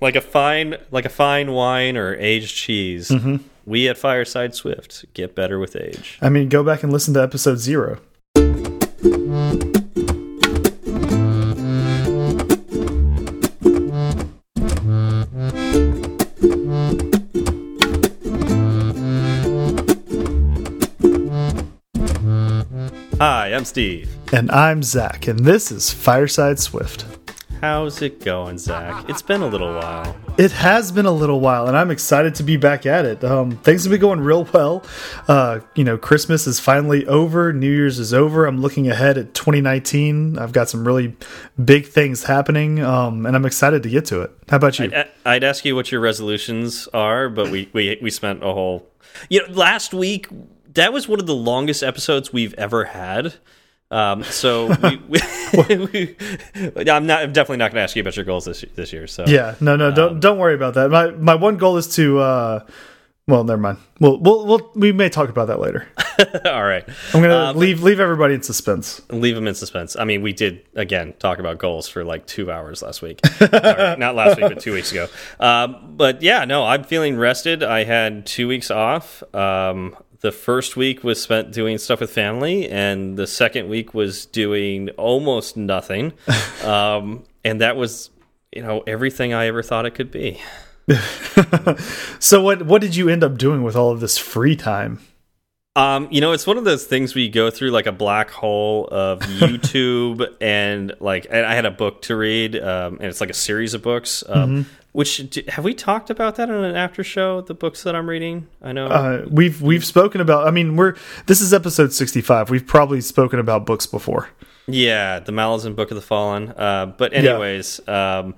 like a fine like a fine wine or aged cheese. Mm-hmm. We at Fireside Swift get better with age. I mean, go back and listen to episode zero. Hi, I'm Steve. And I'm Zach, and this is Fireside Swift. How's it going, Zach? It's been a little while. It has been a little while, and I'm excited to be back at it. Um, things have been going real well. Uh, you know, Christmas is finally over, New Year's is over. I'm looking ahead at 2019. I've got some really big things happening, um, and I'm excited to get to it. How about you? I'd, I'd ask you what your resolutions are, but we, we, we spent a whole. You know, last week, that was one of the longest episodes we've ever had. Um, so we, we, I'm not. I'm definitely not going to ask you about your goals this this year. So yeah, no, no, don't um, don't worry about that. My my one goal is to. Uh, well, never mind. We'll, we'll, we'll, we may talk about that later. All right. I'm gonna Uh, leave leave everybody in suspense. Leave them in suspense. I mean, we did again talk about goals for like two hours last week. Not last week, but two weeks ago. Um, but yeah, no, I'm feeling rested. I had two weeks off. Um, the first week was spent doing stuff with family, and the second week was doing almost nothing. Um, and that was, you know, everything I ever thought it could be. So what what did you end up doing with all of this free time? Um, you know, it's one of those things where you go through like a black hole of YouTube and like, and I had a book to read, um, and it's like a series of books. Um, Which have we talked about that on an after show? The books that I'm reading, I know. Uh, we've we've spoken about. I mean, we're this is episode 65. We've probably spoken about books before. yeah, the Malazan Book of the Fallen. Uh, but anyways, um,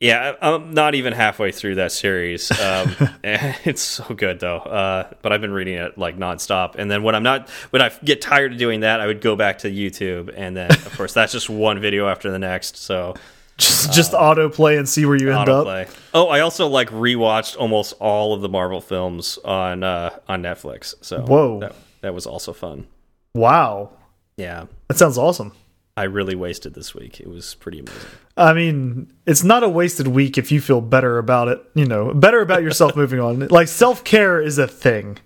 yeah, I'm not even halfway through that series. Um, it's so good though. Uh, but I've been reading it like nonstop. And then when I'm not, when I get tired of doing that, I would go back to YouTube, and then of course that's just one video after the next. So Just just autoplay and see where you end up. Oh, I also like rewatched almost all of the Marvel films on uh, on Netflix. So Whoa. that, that was also fun. Wow, Yeah, that sounds awesome. I really wasted this week. It was pretty amazing. I mean, it's not a wasted week if you feel better about it. You know, better about yourself moving on. Like self care is a thing.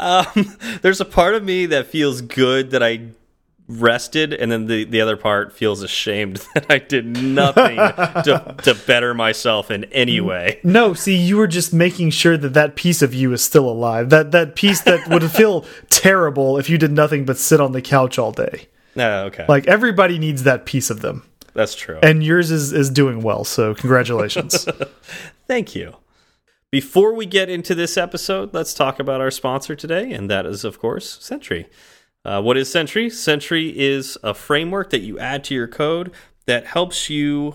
Um, there's a part of me that feels good that I rested, and then the the other part feels ashamed that I did nothing to to better myself in any way. No, see, you were just making sure that that piece of you is still alive. That that piece that would feel terrible if you did nothing but sit on the couch all day. No, okay, Like everybody needs that piece of them, that's true. and yours is is doing well. So congratulations. Thank you. Before we get into this episode, let's talk about our sponsor today, and that is, of course, Sentry. Uh, what is Sentry? Sentry is a framework that you add to your code that helps you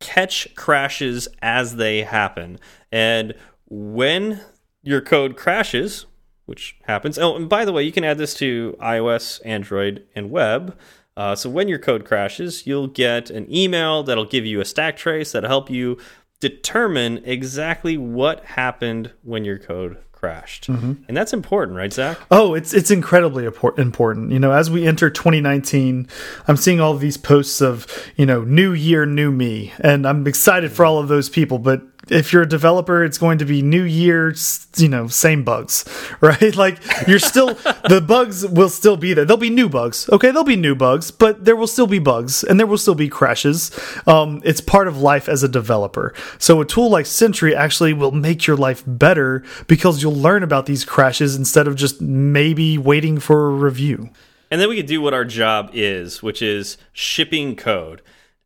catch crashes as they happen. And when your code crashes, which happens, oh, and by the way, you can add this to iOS, Android, and web. Uh, so when your code crashes, you'll get an email that'll give you a stack trace that'll help you determine exactly what happened when your code crashed. And that's important, right, Zach? Oh, it's it's incredibly important. You know, as we enter 2019, I'm seeing all these posts of you know, new year, new me, and I'm excited for all of those people. But if you're a developer, it's going to be new year, you know, same bugs, right? Like you're still the bugs will still be there. There'll be new bugs. Okay, there'll be new bugs, but there will still be bugs and there will still be crashes. Um, it's part of life as a developer. So a tool like Sentry actually will make your life better because you'll learn about these crashes instead of just maybe waiting for a review. And then we could do what our job is, which is shipping code.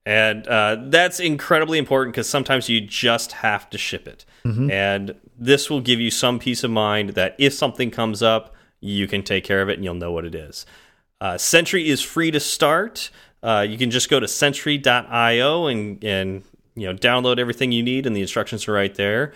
And uh, that's incredibly important because sometimes you just have to ship it. And this will give you some peace of mind that if something comes up, you can take care of it and you'll know what it is. Uh, Sentry is free to start. Uh, you can just go to sentry.io and, and you know download everything you need, and the instructions are right there.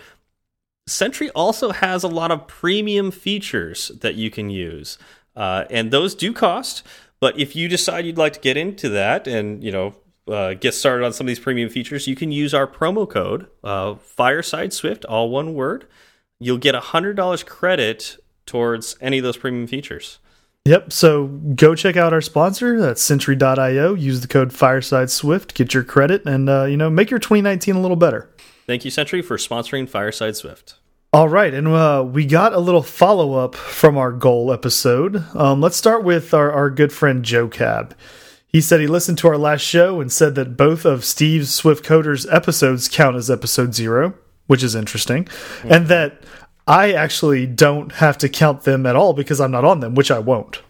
Sentry also has a lot of premium features that you can use, uh, and those do cost. But if you decide you'd like to get into that and you know uh, get started on some of these premium features, you can use our promo code uh, Fireside Swift, all one word. You'll get a hundred dollars credit towards any of those premium features. Yep. So go check out our sponsor. That's Sentry.io. Use the code Fireside Swift. Get your credit, and uh, you know, make your 2019 a little better. Thank you, Sentry, for sponsoring Fireside Swift. All right, and uh, we got a little follow up from our goal episode. Um, let's start with our, our good friend Joe Cab. He said he listened to our last show and said that both of Steve Swift Coders episodes count as episode zero, which is interesting, mm -hmm. and that I actually don't have to count them at all because I'm not on them, which I won't.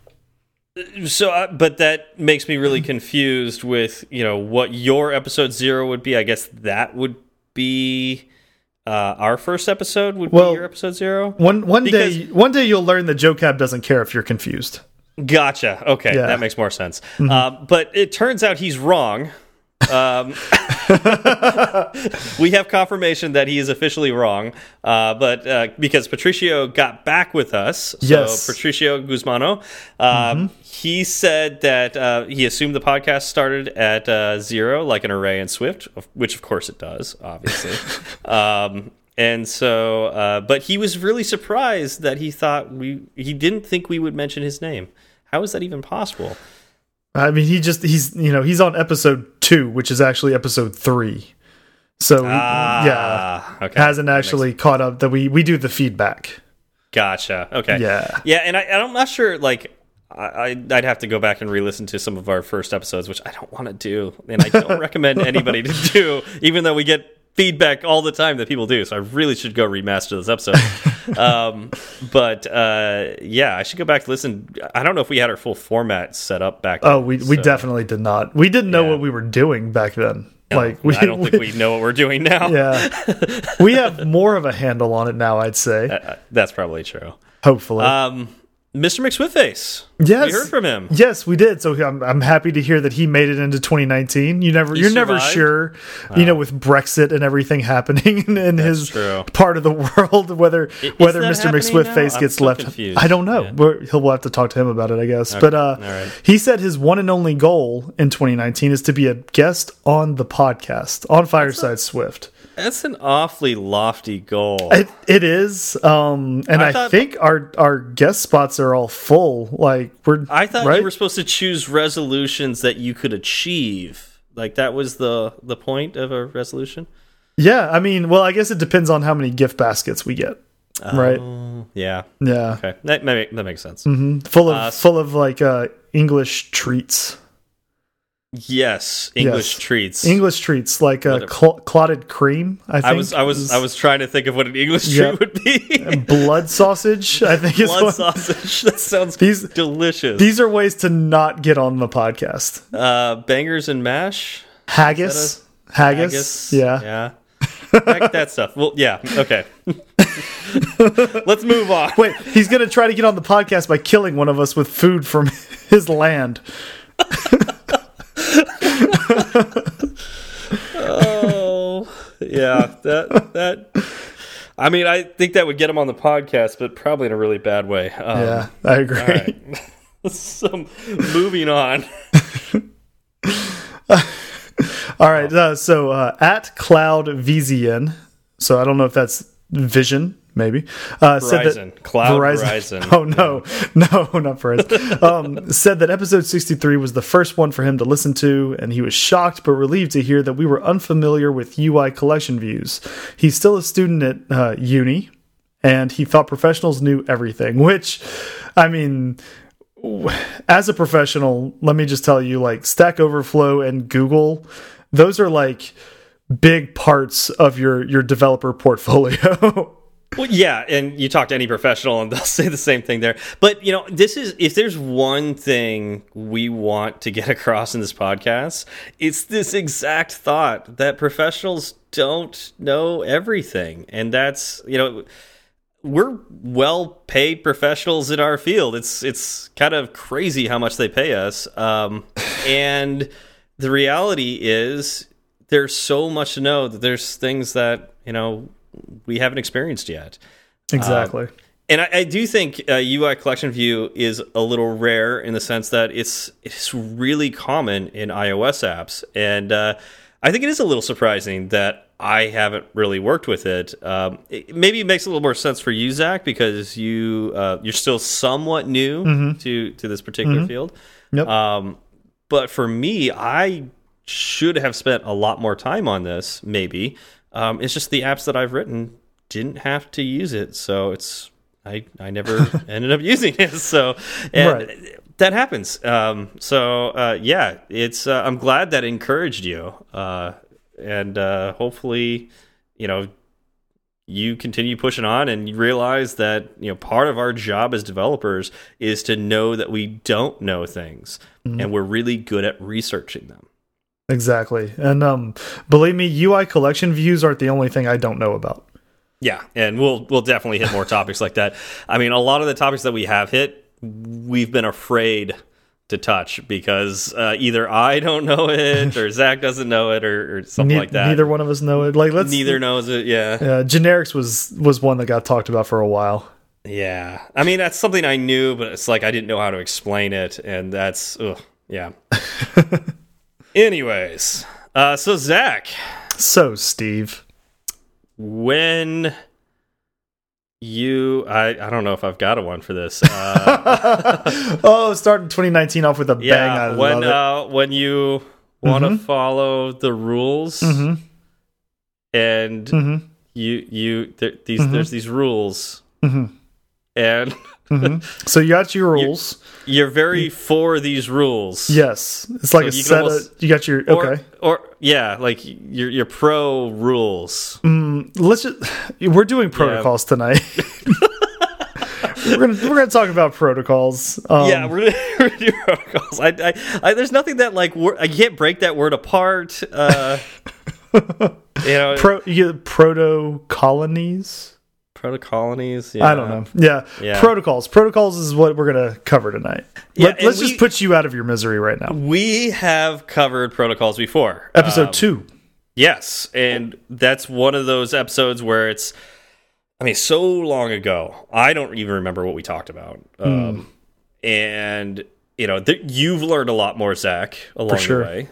So, uh, but that makes me really confused with you know what your episode zero would be. I guess that would be uh, our first episode would well, be your episode zero. One one because day, one day you'll learn that Joe Cab doesn't care if you're confused. Gotcha. Okay, yeah. that makes more sense. Mm -hmm. uh, but it turns out he's wrong. Um, we have confirmation that he is officially wrong, uh, but uh, because Patricio got back with us, so yes. Patricio Guzmano, uh, mm -hmm. he said that uh, he assumed the podcast started at uh, zero, like an array in Swift, which of course it does, obviously. um, and so, uh, but he was really surprised that he thought we he didn't think we would mention his name. How is that even possible? I mean, he just he's you know he's on episode two, which is actually episode three. So ah, yeah, okay. hasn't actually caught up that we we do the feedback. Gotcha. Okay. Yeah. Yeah, and I, I'm not sure. Like, I, I'd have to go back and re-listen to some of our first episodes, which I don't want to do, and I don't recommend anybody to do, even though we get feedback all the time that people do. So I really should go remaster this episode. um, but uh, yeah, I should go back to listen. I don't know if we had our full format set up back. Oh, then, we we definitely did not. We didn't know yeah. what we were doing back then. No, like we, I don't we, think we know what we're doing now. Yeah, we have more of a handle on it now. I'd say uh, that's probably true. Hopefully. Um, Mr. McSwiftface. Yes, we heard from him. Yes, we did. So I'm I'm happy to hear that he made it into 2019. You never he you're survived. never sure, wow. you know, with Brexit and everything happening in, in his true. part of the world, whether whether Mr. McSwiftface gets left. Confused. I don't know. Yeah. He'll we'll have to talk to him about it, I guess. Okay. But uh, right. he said his one and only goal in 2019 is to be a guest on the podcast on Fireside Swift. That's an awfully lofty goal. it, it is, um, and I, I think our our guest spots are all full. Like we're. I thought right? you were supposed to choose resolutions that you could achieve. Like that was the the point of a resolution. Yeah, I mean, well, I guess it depends on how many gift baskets we get. Oh, right. Yeah. Yeah. Okay. That that, that makes sense. Mm -hmm. Full of uh, full of like uh, English treats. Yes, English yes. treats. English treats like a cl clotted cream. I, think I was I was I was trying to think of what an English treat would be. blood sausage. I think blood is blood sausage. That sounds these delicious. These are ways to not get on the podcast. Uh, bangers and mash. Haggis. Haggis. Haggis. Yeah. Yeah. that, that stuff. Well, yeah. Okay. Let's move on. Wait, he's gonna try to get on the podcast by killing one of us with food from his land oh, yeah. That that. I mean, I think that would get him on the podcast, but probably in a really bad way. Um, yeah, I agree. All right. so, moving on. all right. Uh, so uh, at Cloud VZN. So I don't know if that's Vision maybe uh, Verizon. said that Cloud Verizon. Verizon. Oh no, yeah. no, not Verizon. um, said that episode sixty three was the first one for him to listen to, and he was shocked but relieved to hear that we were unfamiliar with UI collection views. He's still a student at uh, uni, and he thought professionals knew everything. Which, I mean. As a professional, let me just tell you, like Stack Overflow and Google, those are like big parts of your your developer portfolio. Well, yeah, and you talk to any professional, and they'll say the same thing there. But you know, this is if there's one thing we want to get across in this podcast, it's this exact thought that professionals don't know everything, and that's you know we're well paid professionals in our field. It's it's kind of crazy how much they pay us, um, and the reality is there's so much to know that there's things that you know we haven't experienced yet. Exactly. Uh, and I, I, do think uh, UI collection view is a little rare in the sense that it's it's really common in iOS apps, and uh, I think it is a little surprising that I haven't really worked with it. Um, it maybe it makes a little more sense for you, Zach, because you uh, you're still somewhat new mm -hmm. to to this particular mm -hmm. field. Yep. Um, but for me, I should have spent a lot more time on this, maybe, Um, it's just the apps that I've written didn't have to use it, so it's I I never ended up using it. So and Right. that happens. Um, so uh, yeah, it's uh, I'm glad that encouraged you, uh, and uh, hopefully, you know, you continue pushing on and you realize that you know part of our job as developers is to know that we don't know things, and we're really good at researching them. Exactly. And um, believe me, UI collection views aren't the only thing I don't know about. Yeah, and we'll we'll definitely hit more topics like that. I mean, a lot of the topics that we have hit, we've been afraid to touch because uh, either I don't know it or Zach doesn't know it or, or something Ne- like that. Neither one of us know it. Like let's Neither knows it. Yeah, Yeah, generics was was one that got talked about for a while. yeah. I mean, that's something I knew, but it's like I didn't know how to explain it, and that's ugh, yeah. Anyways, uh, so Zach, So, Steve, when you I, I don't know if I've got a one for this. Uh, oh, starting 2019 off with a bang. I yeah, when love it. uh, when you want to follow the rules Mhm. and Mhm. you you there, these there's these rules Mhm. So you got your rules. you're very for these rules. Yes, it's like So a you set. almost- of, you got your Or, okay. or yeah, like you're you're pro rules. Mm, let's just. We're doing protocols tonight. we're gonna we're gonna talk about protocols. Um, yeah, we're gonna, we're gonna do protocols. I, I, I, there's nothing that like I can't break that word apart. Uh, you know, Pro, you get proto colonies. Proto colonies. Yeah. I don't know. Yeah. Yeah. protocols. Protocols is what we're gonna cover tonight. Yeah, Let, us we- just put you out of your misery right now. We have covered protocols before. Episode Um, two. Yes, and that's one of those episodes where it's I mean so long ago. I don't even remember what we talked about. Um and you know, you've learned a lot more Zach along sure. the way.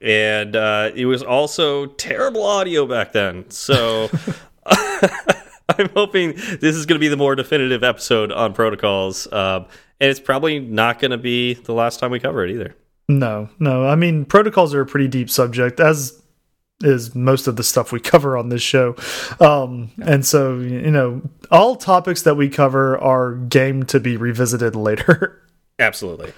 And uh it was also terrible audio back then. So I'm hoping this is going to be the more definitive episode on protocols. Um and it's probably not going to be the last time we cover it either. No, no. I mean, protocols are a pretty deep subject, as is most of the stuff we cover on this show. Um, and so, you know, all topics that we cover are game to be revisited later. Absolutely.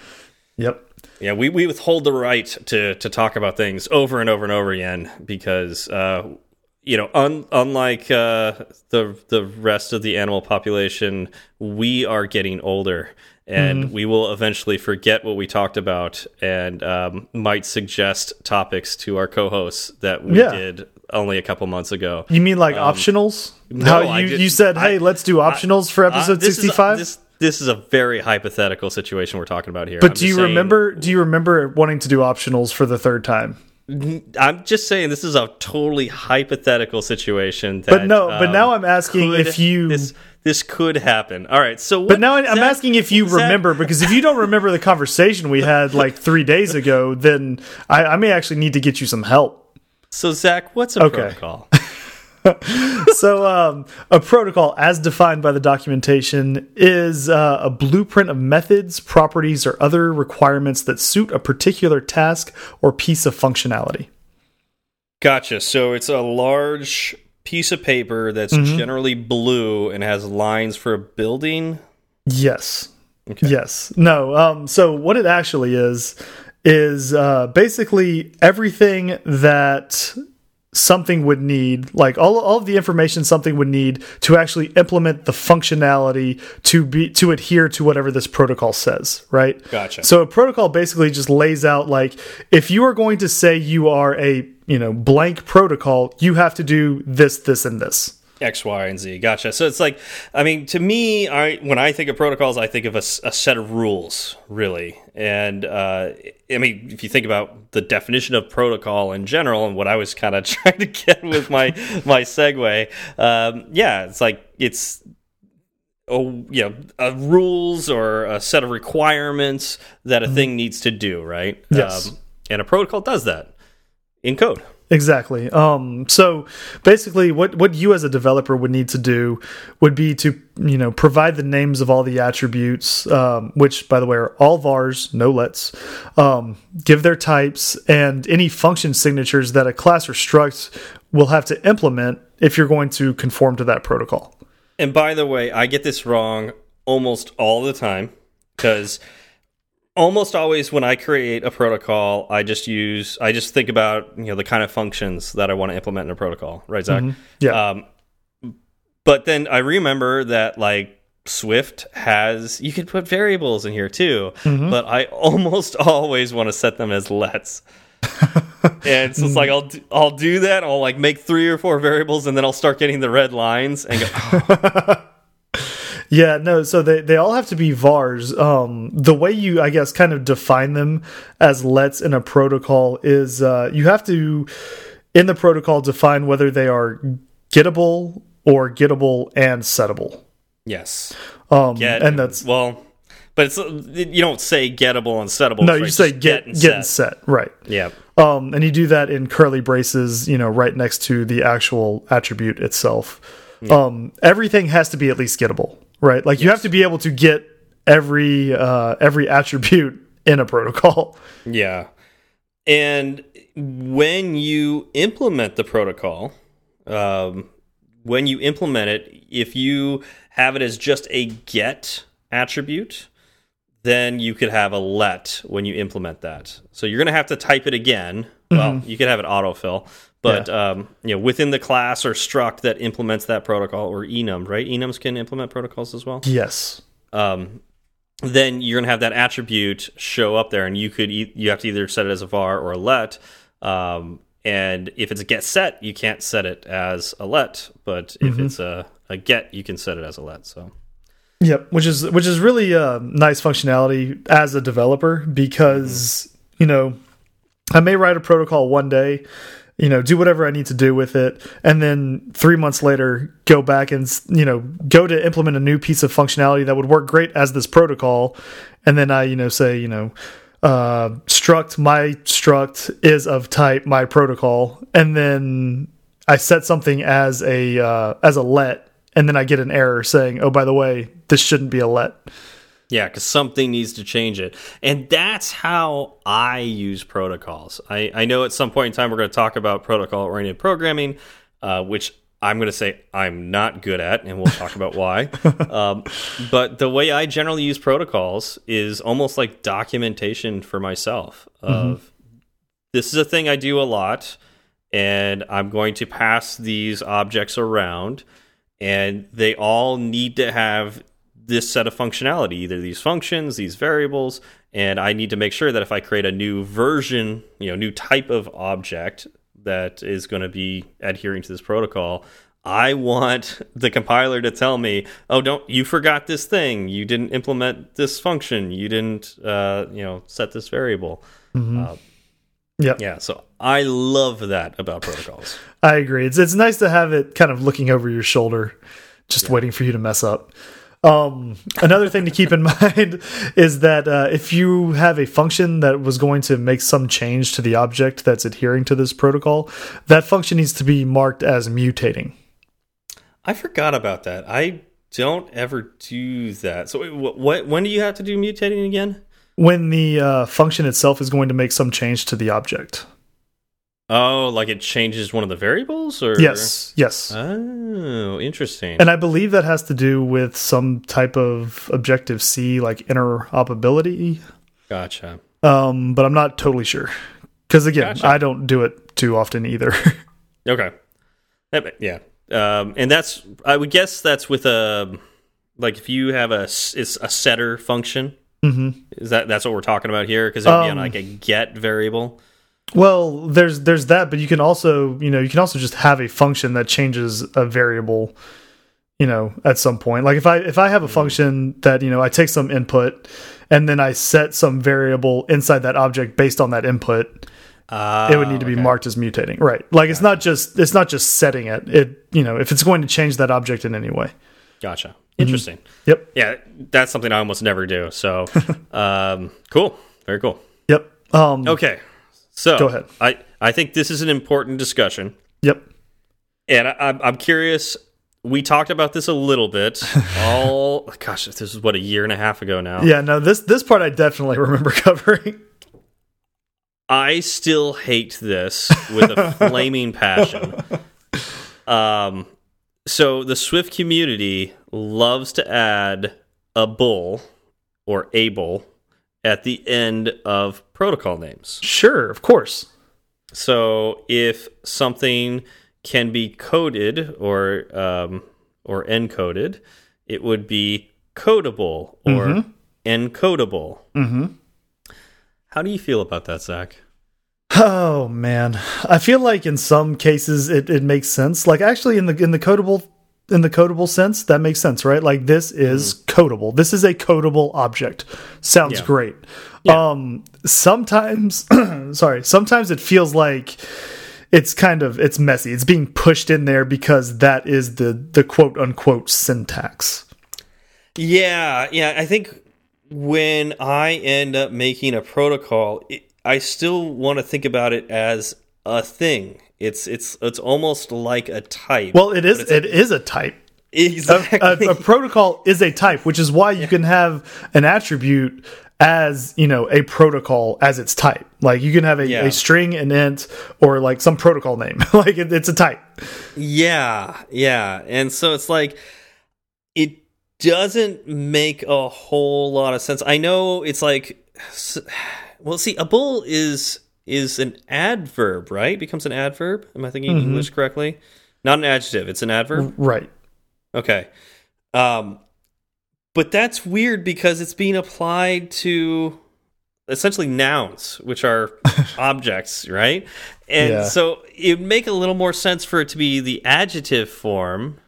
yep. Yeah, we, we withhold the right to to talk about things over and over and over again because uh, you know, un, unlike uh, the the rest of the animal population, we are getting older, and we will eventually forget what we talked about, and um, might suggest topics to our co-hosts that we Yeah. did only a couple months ago. You mean like optionals? Um, no, How you, you said, hey, I- let's do optionals for Uh, episode this is a- 65? This, this is a very hypothetical situation we're talking about here. but I'm do you saying- remember do you remember wanting to do optionals for the third time? I'm just saying this is a totally hypothetical situation. That, But no, but um, now I'm asking could- if you this this could happen. All right, so what, But now I'm Zach- asking if you remember because if you don't remember the conversation we had like three days ago, then I, I may actually need to get you some help. So Zach, what's a Okay. protocol? So, um, a protocol, as defined by the documentation, is uh, a blueprint of methods, properties, or other requirements that suit a particular task or piece of functionality. Gotcha. So it's a large piece of paper that's Mm-hmm. generally blue and has lines for a building. Yes. Yes. No. Um, so what it actually is is uh, basically everything that something would need, like all all of the information something would need to actually implement the functionality to be to adhere to whatever this protocol says. Right. Gotcha. So a protocol basically just lays out like if you are going to say you are a you know blank protocol, you have to do this, this, and this. X, Y, and Z. Gotcha. So it's like, I mean, to me, I when I think of protocols, I think of a set of rules, really. And uh, I mean, if you think about the definition of protocol in general, and what I was kind of trying to get with my my segue, um, yeah, it's like it's oh you know rules or a set of requirements that a thing needs to do, right? Yes. Um, and a protocol does that in code. Exactly. Um, so basically, what what you as a developer would need to do would be to you know provide the names of all the attributes, um, which by the way are all vars, no lets. Um, give their types and any function signatures that a class or struct will have to implement if you're going to conform to that protocol. And by the way, I get this wrong almost all the time because almost always when I create a protocol, I just use I just think about you know the kind of functions that I want to implement in a protocol, right, Zach? Mm -hmm. Yeah. Um, but then I remember that like Swift has you can put variables in here too, mm -hmm. but I almost always want to set them as lets. and so it's like I'll do, I'll do that. I'll like make three or four variables, and then I'll start getting the red lines and go. Oh. Yeah, no, so they, they all have to be vars. Um, the way you, I guess, kind of define them as lets in a protocol is uh, you have to, in the protocol, define whether they are gettable or gettable and settable. Yes. Um, get, and that's well, but it's you don't say gettable and settable. No, right? you say get get and, get and set. Right. Yeah. Um, and you do that in curly braces, you know, right next to the actual attribute itself. Yeah. Um, everything has to be at least gettable right? Like yes. you have to be able to get every uh, every attribute in a protocol. Yeah, and when you implement the protocol, um, when you implement it, if you have it as just a get attribute, then you could have a let when you implement that. So you're going to have to type it again. Well, mm -hmm. you could have it autofill, but yeah. um, you know, within the class or struct that implements that protocol, or enum, right? Enums can implement protocols as well. Yes. Um, then you're gonna have that attribute show up there, and you could e you have to either set it as a var or a let. Um, and if it's a get set, you can't set it as a let, but if mm -hmm. it's a, a get, you can set it as a let. So. Yep, which is which is really uh, nice functionality as a developer because mm -hmm. you know I may write a protocol one day you know, do whatever I need to do with it, and then three months later, go back and you know, go to implement a new piece of functionality that would work great as this protocol, and then I, you know, say, you know, uh, struct my struct is of type my protocol, and then I set something as a uh, as a let, and then I get an error saying, oh, by the way, this shouldn't be a let. Yeah, because something needs to change it. And that's how I use protocols. I, I know at some point in time we're going to talk about protocol oriented programming, uh, which I'm going to say I'm not good at, and we'll talk about why. Um, but the way I generally use protocols is almost like documentation for myself of mm -hmm. this is a thing I do a lot, and I'm going to pass these objects around, and they all need to have this set of functionality, either these functions, these variables, and I need to make sure that if I create a new version, you know, new type of object that is going to be adhering to this protocol, I want the compiler to tell me, "Oh, don't you forgot this thing? You didn't implement this function. You didn't, uh, you know, set this variable." Mm -hmm. uh, yeah, yeah. So I love that about protocols. I agree. It's it's nice to have it kind of looking over your shoulder, just yeah. waiting for you to mess up. Um, another thing to keep in mind is that uh, if you have a function that was going to make some change to the object that's adhering to this protocol, that function needs to be marked as mutating. I forgot about that. I don't ever do that. So, what, what when do you have to do mutating again? When the uh, function itself is going to make some change to the object. Oh, like it changes one of the variables, or yes, yes. Oh, interesting. And I believe that has to do with some type of Objective C, like interoperability. Gotcha. Um, but I'm not totally sure because again, gotcha. I don't do it too often either. okay. Yeah. Um, and that's I would guess that's with a like if you have a it's a setter function. Mm -hmm. Is that that's what we're talking about here? Because it would um, be on um, like a get variable. Well, there's there's that, but you can also you know you can also just have a function that changes a variable, you know, at some point. Like if I if I have a mm-hmm. function that you know I take some input and then I set some variable inside that object based on that input, uh, it would need to be ah, okay. marked as mutating, right? Like gotcha. it's not just it's not just setting it. It you know if it's going to change that object in any way. Gotcha. Mm-hmm. Interesting. Mm -hmm. Yep. Yeah, that's something I almost never do. So, um, cool. Very cool. Yep. Um, okay. So go ahead. I I think this is an important discussion. Yep. And I, I'm, I'm curious. We talked about this a little bit. All gosh, this is what a year and a half ago now. Yeah, no, this this part I definitely remember covering. I still hate this with a flaming passion. Um, so the Swift community loves to add a bull or a bull at the end of protocol names. Sure, of course. So if something can be coded or um, or encoded, it would be codable or mm -hmm. encodable. Mm -hmm. How do you feel about that, Zach? Oh man, I feel like in some cases it, it makes sense. Like actually in the in the codable in the codable sense, that makes sense, right? Like this is mm. codable. This is a codable object. Sounds yeah. great. Yeah. Um sometimes sorry, sometimes it feels like it's kind of it's messy. It's being pushed in there because that is the the quote unquote syntax. Yeah, yeah, I think when I end up making a protocol, it, I still want to think about it as a thing. It's it's it's almost like a type. Well, it is it a, is a type. Exactly. A, a, a, protocol is a type, which is why you can have an attribute as you know a protocol as its type. Like you can have a, yeah. a string, an int, or like some protocol name. like it, it's a type. Yeah, yeah, and so it's like it doesn't make a whole lot of sense. I know it's like well, see, a bull is is an adverb, right? Becomes an adverb. Am I thinking mm -hmm. English correctly? Not an adjective. It's an adverb. Right. Okay. Um, but that's weird because it's being applied to essentially nouns, which are objects, right? And yeah. so it would make a little more sense for it to be the adjective form.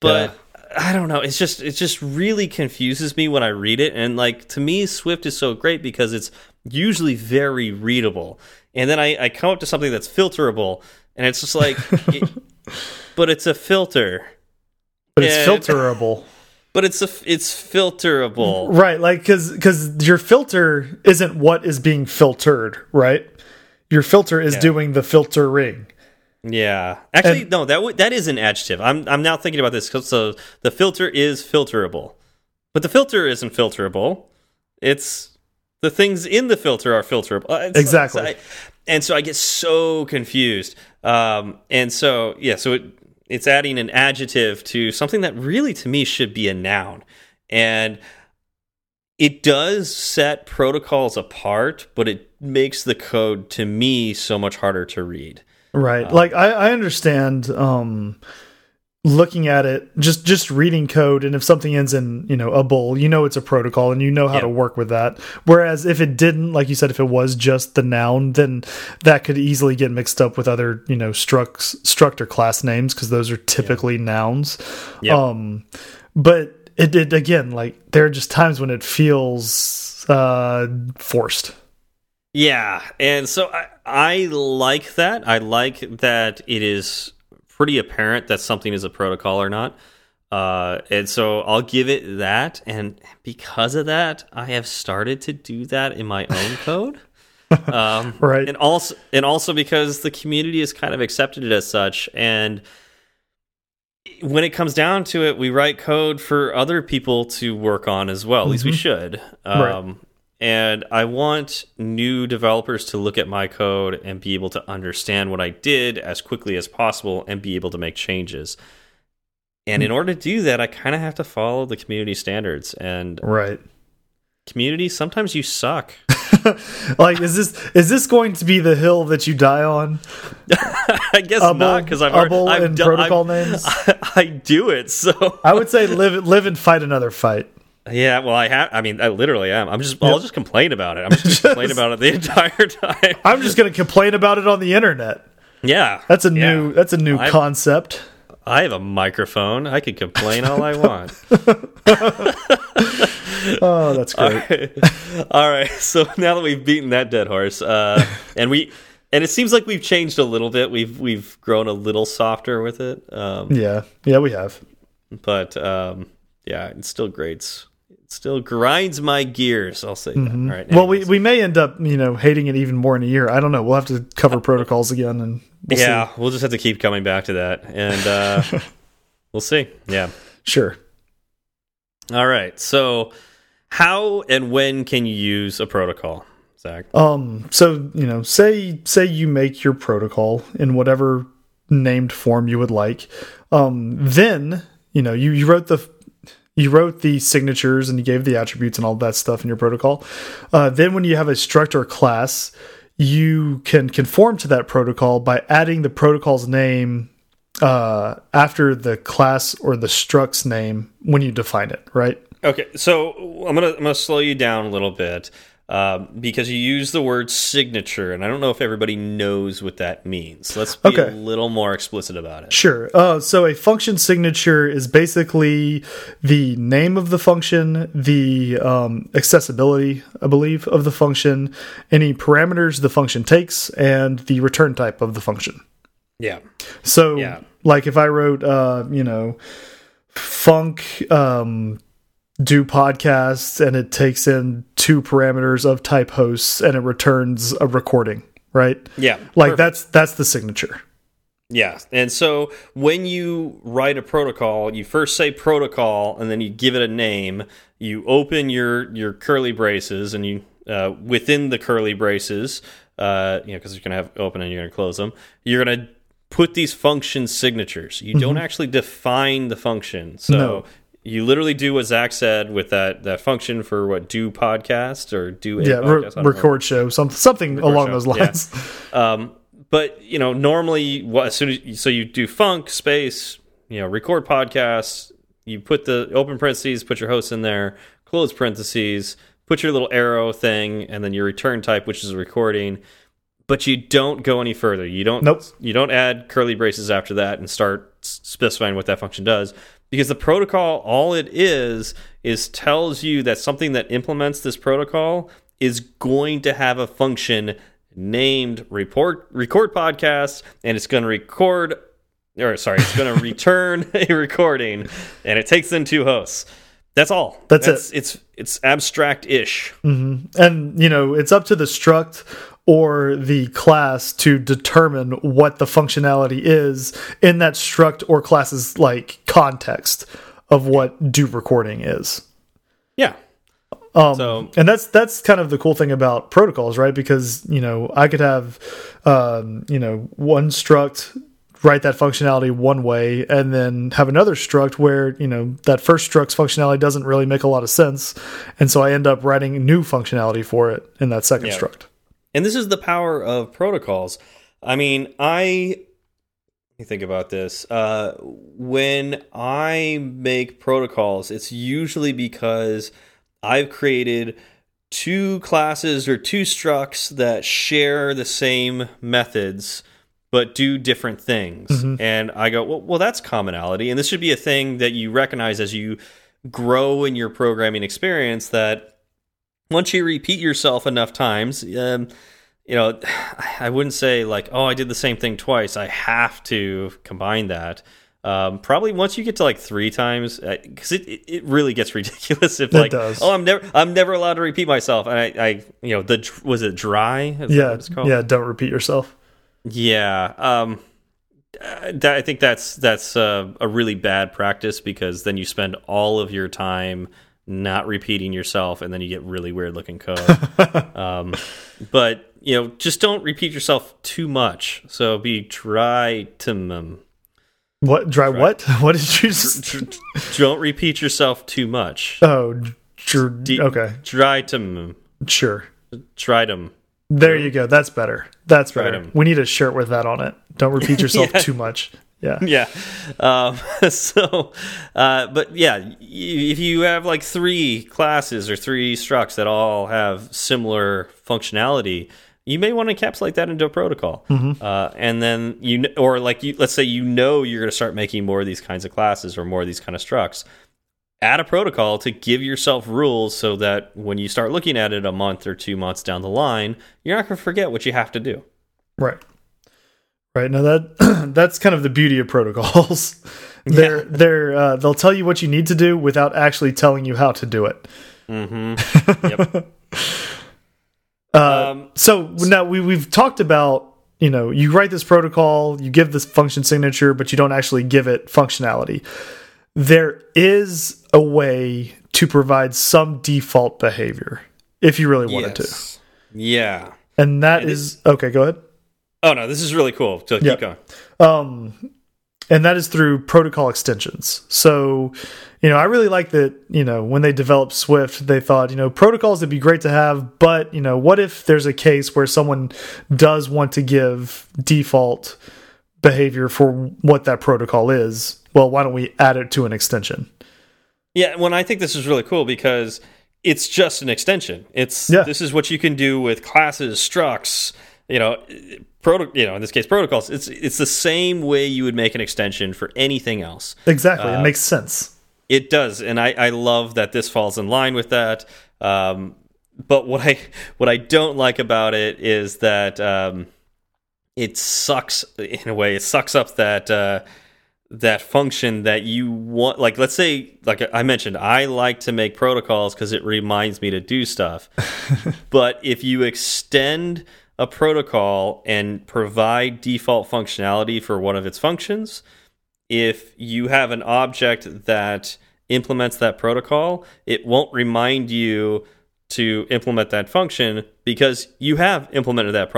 But yeah. I don't know. It's just it just really confuses me when I read it, and like to me, Swift is so great because it's usually very readable, and then I, I come up to something that's filterable, and it's just like, it, but it's a filter, but it's and, filterable. But it's a it's filterable, right? Like because because your filter isn't what is being filtered, right? Your filter is yeah. doing the filtering. Yeah, actually, and, no that that is an adjective. I'm I'm now thinking about this. So the filter is filterable, but the filter isn't filterable. It's the things in the filter are filterable. Uh, it's, exactly. I, and so I get so confused. Um, and so yeah, so it, it's adding an adjective to something that really to me should be a noun, and it does set protocols apart, but it makes the code to me so much harder to read. Right. Um, like I, I understand um looking at it just just reading code and if something ends in you know a bull you know it's a protocol and you know how to work with that. Whereas if it didn't like you said if it was just the noun then that could easily get mixed up with other you know structs structor class names because those are typically nouns. Yep. um but it, it again like there are just times when it feels uh forced. Yeah, and so I, I like that. I like that it is pretty apparent that something is a protocol or not. Uh, and so I'll give it that. And because of that, I have started to do that in my own code. Um, right. And also, and also because the community has kind of accepted it as such. And when it comes down to it, we write code for other people to work on as well. At least mm -hmm. we mm-hmm. should. Um, right and I want new developers to look at my code and be able to understand what I did as quickly as possible and be able to make changes. And in hmm. order to do that, I kind of have to follow the community standards. And right, community sometimes you suck. like, is this is this going to be the hill that you die on? I guess Ubble, not because I've, Ubble I've and protocol I've, names. I, I do it, so I would say live live and fight another fight. Yeah, well, I have. I mean, I literally am. I'm just. Yep. I'll just complain about it. I'm just, complain about it the entire time. I'm just going to complain about it on the internet. Yeah, that's a yeah. new. That's a new I've, concept. I have a microphone. I can complain all I want. oh, that's great. All right. all right. So now that we've beaten that dead horse, uh, and we, and it seems like we've changed a little bit. We've we've grown a little softer with it. Um, yeah. Yeah, we have. But um, yeah, it still grates still grinds my gears. I'll say that. Mhm. All right. well, we we may end up you know hating it even more in a year. I don't know. We'll have to cover protocols again, and we'll yeah, we'll just have to keep coming back to that, and uh, we'll see. Yeah. sure. All right. So, how and when can you use a protocol, Zach? Um. So you know, say say you make your protocol in whatever named form you would like. Um. Then you know you you wrote the you wrote the signatures and you gave the attributes and all that stuff in your protocol. Uh, then when you have a struct or class, you can conform to that protocol by adding the protocol's name uh, after the class or the struct's name when you define it. Right. Okay, so I'm gonna I'm gonna slow you down a little bit um, because you use the word signature, and I don't know if everybody knows what that means. Let's be Okay. a little more explicit about it. Sure. Uh, so a function signature is basically the name of the function, the um, accessibility, I believe, of the function, any parameters the function takes, and the return type of the function. Yeah, So, Yeah. like if I wrote, uh, you know, func um, do podcasts and it takes in two parameters of type hosts and it returns a recording, right? yeah, Like perfect. that's that's the signature. Yeah, and so when you write a protocol, you first say protocol, and then you give it a name. You open your your curly braces, and you uh, within the curly braces, uh, you know, because you're gonna have open and you're gonna close them. You're gonna put these function signatures. You don't actually define the function, so. No. You literally do what Zach said with that, that function for what do podcast or do a yeah, podcast. re don't know. record show, some, something along show, those yeah. lines. Um, but you know, normally, what, as soon as you, so you do func space, you know, record podcasts. You put the open parentheses, put your host in there, close parentheses, put your little arrow thing, and then your return type, which is a recording. But you don't go any further. You don't. Nope. You don't add curly braces after that and start specifying what that function does because the protocol, all it is, is tells you that something that implements this protocol is going to have a function named report record podcast, and it's going to record. Or sorry, it's going to return a recording, and it takes in two hosts. That's all. That's it. It's it's abstract ish. and you know, it's up to the struct or the class to determine what the functionality is in that struct or class's like context of what do recording is. Yeah. Um, So- and that's that's kind of the cool thing about protocols, right? Because you know I could have, um, you know, one struct write that functionality one way, and then have another struct where you know that first struct's functionality doesn't really make a lot of sense, and so I end up writing new functionality for it in that second Yeah. struct. And this is the power of protocols. I mean, I let me think about this. Uh, when I make protocols, it's usually because I've created two classes or two structs that share the same methods but do different things. And I go, well, well, that's commonality. And this should be a thing that you recognize as you grow in your programming experience that once you repeat yourself enough times, um, you know, I wouldn't say like, oh, I did the same thing twice. I have to combine that. Um, probably once you get to like three times, because it, it it really gets ridiculous if It like, does. oh, I'm never I'm never allowed to repeat myself. And I, I you know, the was it dry? Is that Yeah, it's called? yeah. Don't repeat yourself. Yeah, um, uh, that, I think that's that's uh, a really bad practice because then you spend all of your time not repeating yourself, and then you get really weird looking code. um, but you know, just don't repeat yourself too much. So be try to What dry? What? What did you? Just, don't repeat yourself too much. oh, dr- okay, Try to sure. try to. There you go. That's better. That's better. We need a shirt with that on it. Don't repeat yourself Yeah. too much. Yeah. yeah um so uh but yeah if you have like three classes or three structs that all have similar functionality you may want to encapsulate that into a protocol uh, and then you or like you let's say you know you're going to start making more of these kinds of classes or more of these kind of structs add a protocol to give yourself rules so that when you start looking at it a month or two months down the line you're not going to forget what you have to do Right. Right. Now that that's kind of the beauty of protocols. they're they're uh, they'll tell you what you need to do without actually telling you how to do it. Mm -hmm. Yep. uh, um, so now we we've talked about you know you write this protocol, you give this function signature, but you don't actually give it functionality. There is a way to provide some default behavior if you really wanted yes. to. Yeah. And that and is okay. Go ahead. Oh no, this is really cool. So keep going. Um, and that is through protocol extensions. So, you know, I really like that. You know, when they developed Swift, they thought, you know, protocols would be great to have, but you know, what if there's a case where someone does want to give default behavior for what that protocol is? Well, why don't we add it to an extension? Yeah, when I think this is really cool because it's just an extension. It's yeah. this is what you can do with classes, structs, you know, proto you know, in this case protocols. It's it's the same way you would make an extension for anything else. Exactly. Uh, it makes sense. It does, and I I love that this falls in line with that. Um, but what I what I don't like about it is that um, it sucks in a way. It sucks up that uh, that function that you want like let's say like i mentioned i like to make protocols because it reminds me to do stuff. But if you extend a protocol and provide default functionality for one of its functions if you have an object that implements that protocol it won't remind you to implement that function because you have implemented that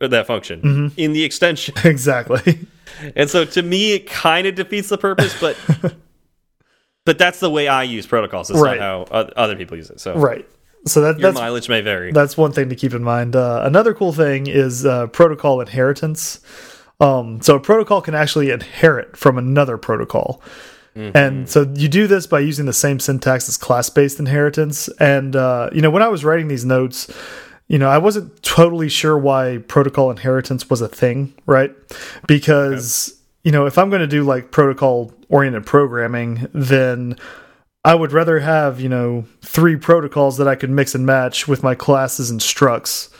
that function mm -hmm. in the extension. Exactly and so to me, it kind of defeats the purpose, but but that's the way I use protocols. It's right. not how other people use it. So right. So that your mileage may vary. That's one thing to keep in mind. Uh, another cool thing is uh, protocol inheritance. Um, so a protocol can actually inherit from another protocol. Mm -hmm. And so you do this by using the same syntax as class-based inheritance. And uh, you know, when I was writing these notes, you know, I wasn't totally sure why protocol inheritance was a thing, right? Because, okay. you know, if I'm going to do like protocol oriented programming, then I would rather have, you know, three protocols that I could mix and match with my classes and structs,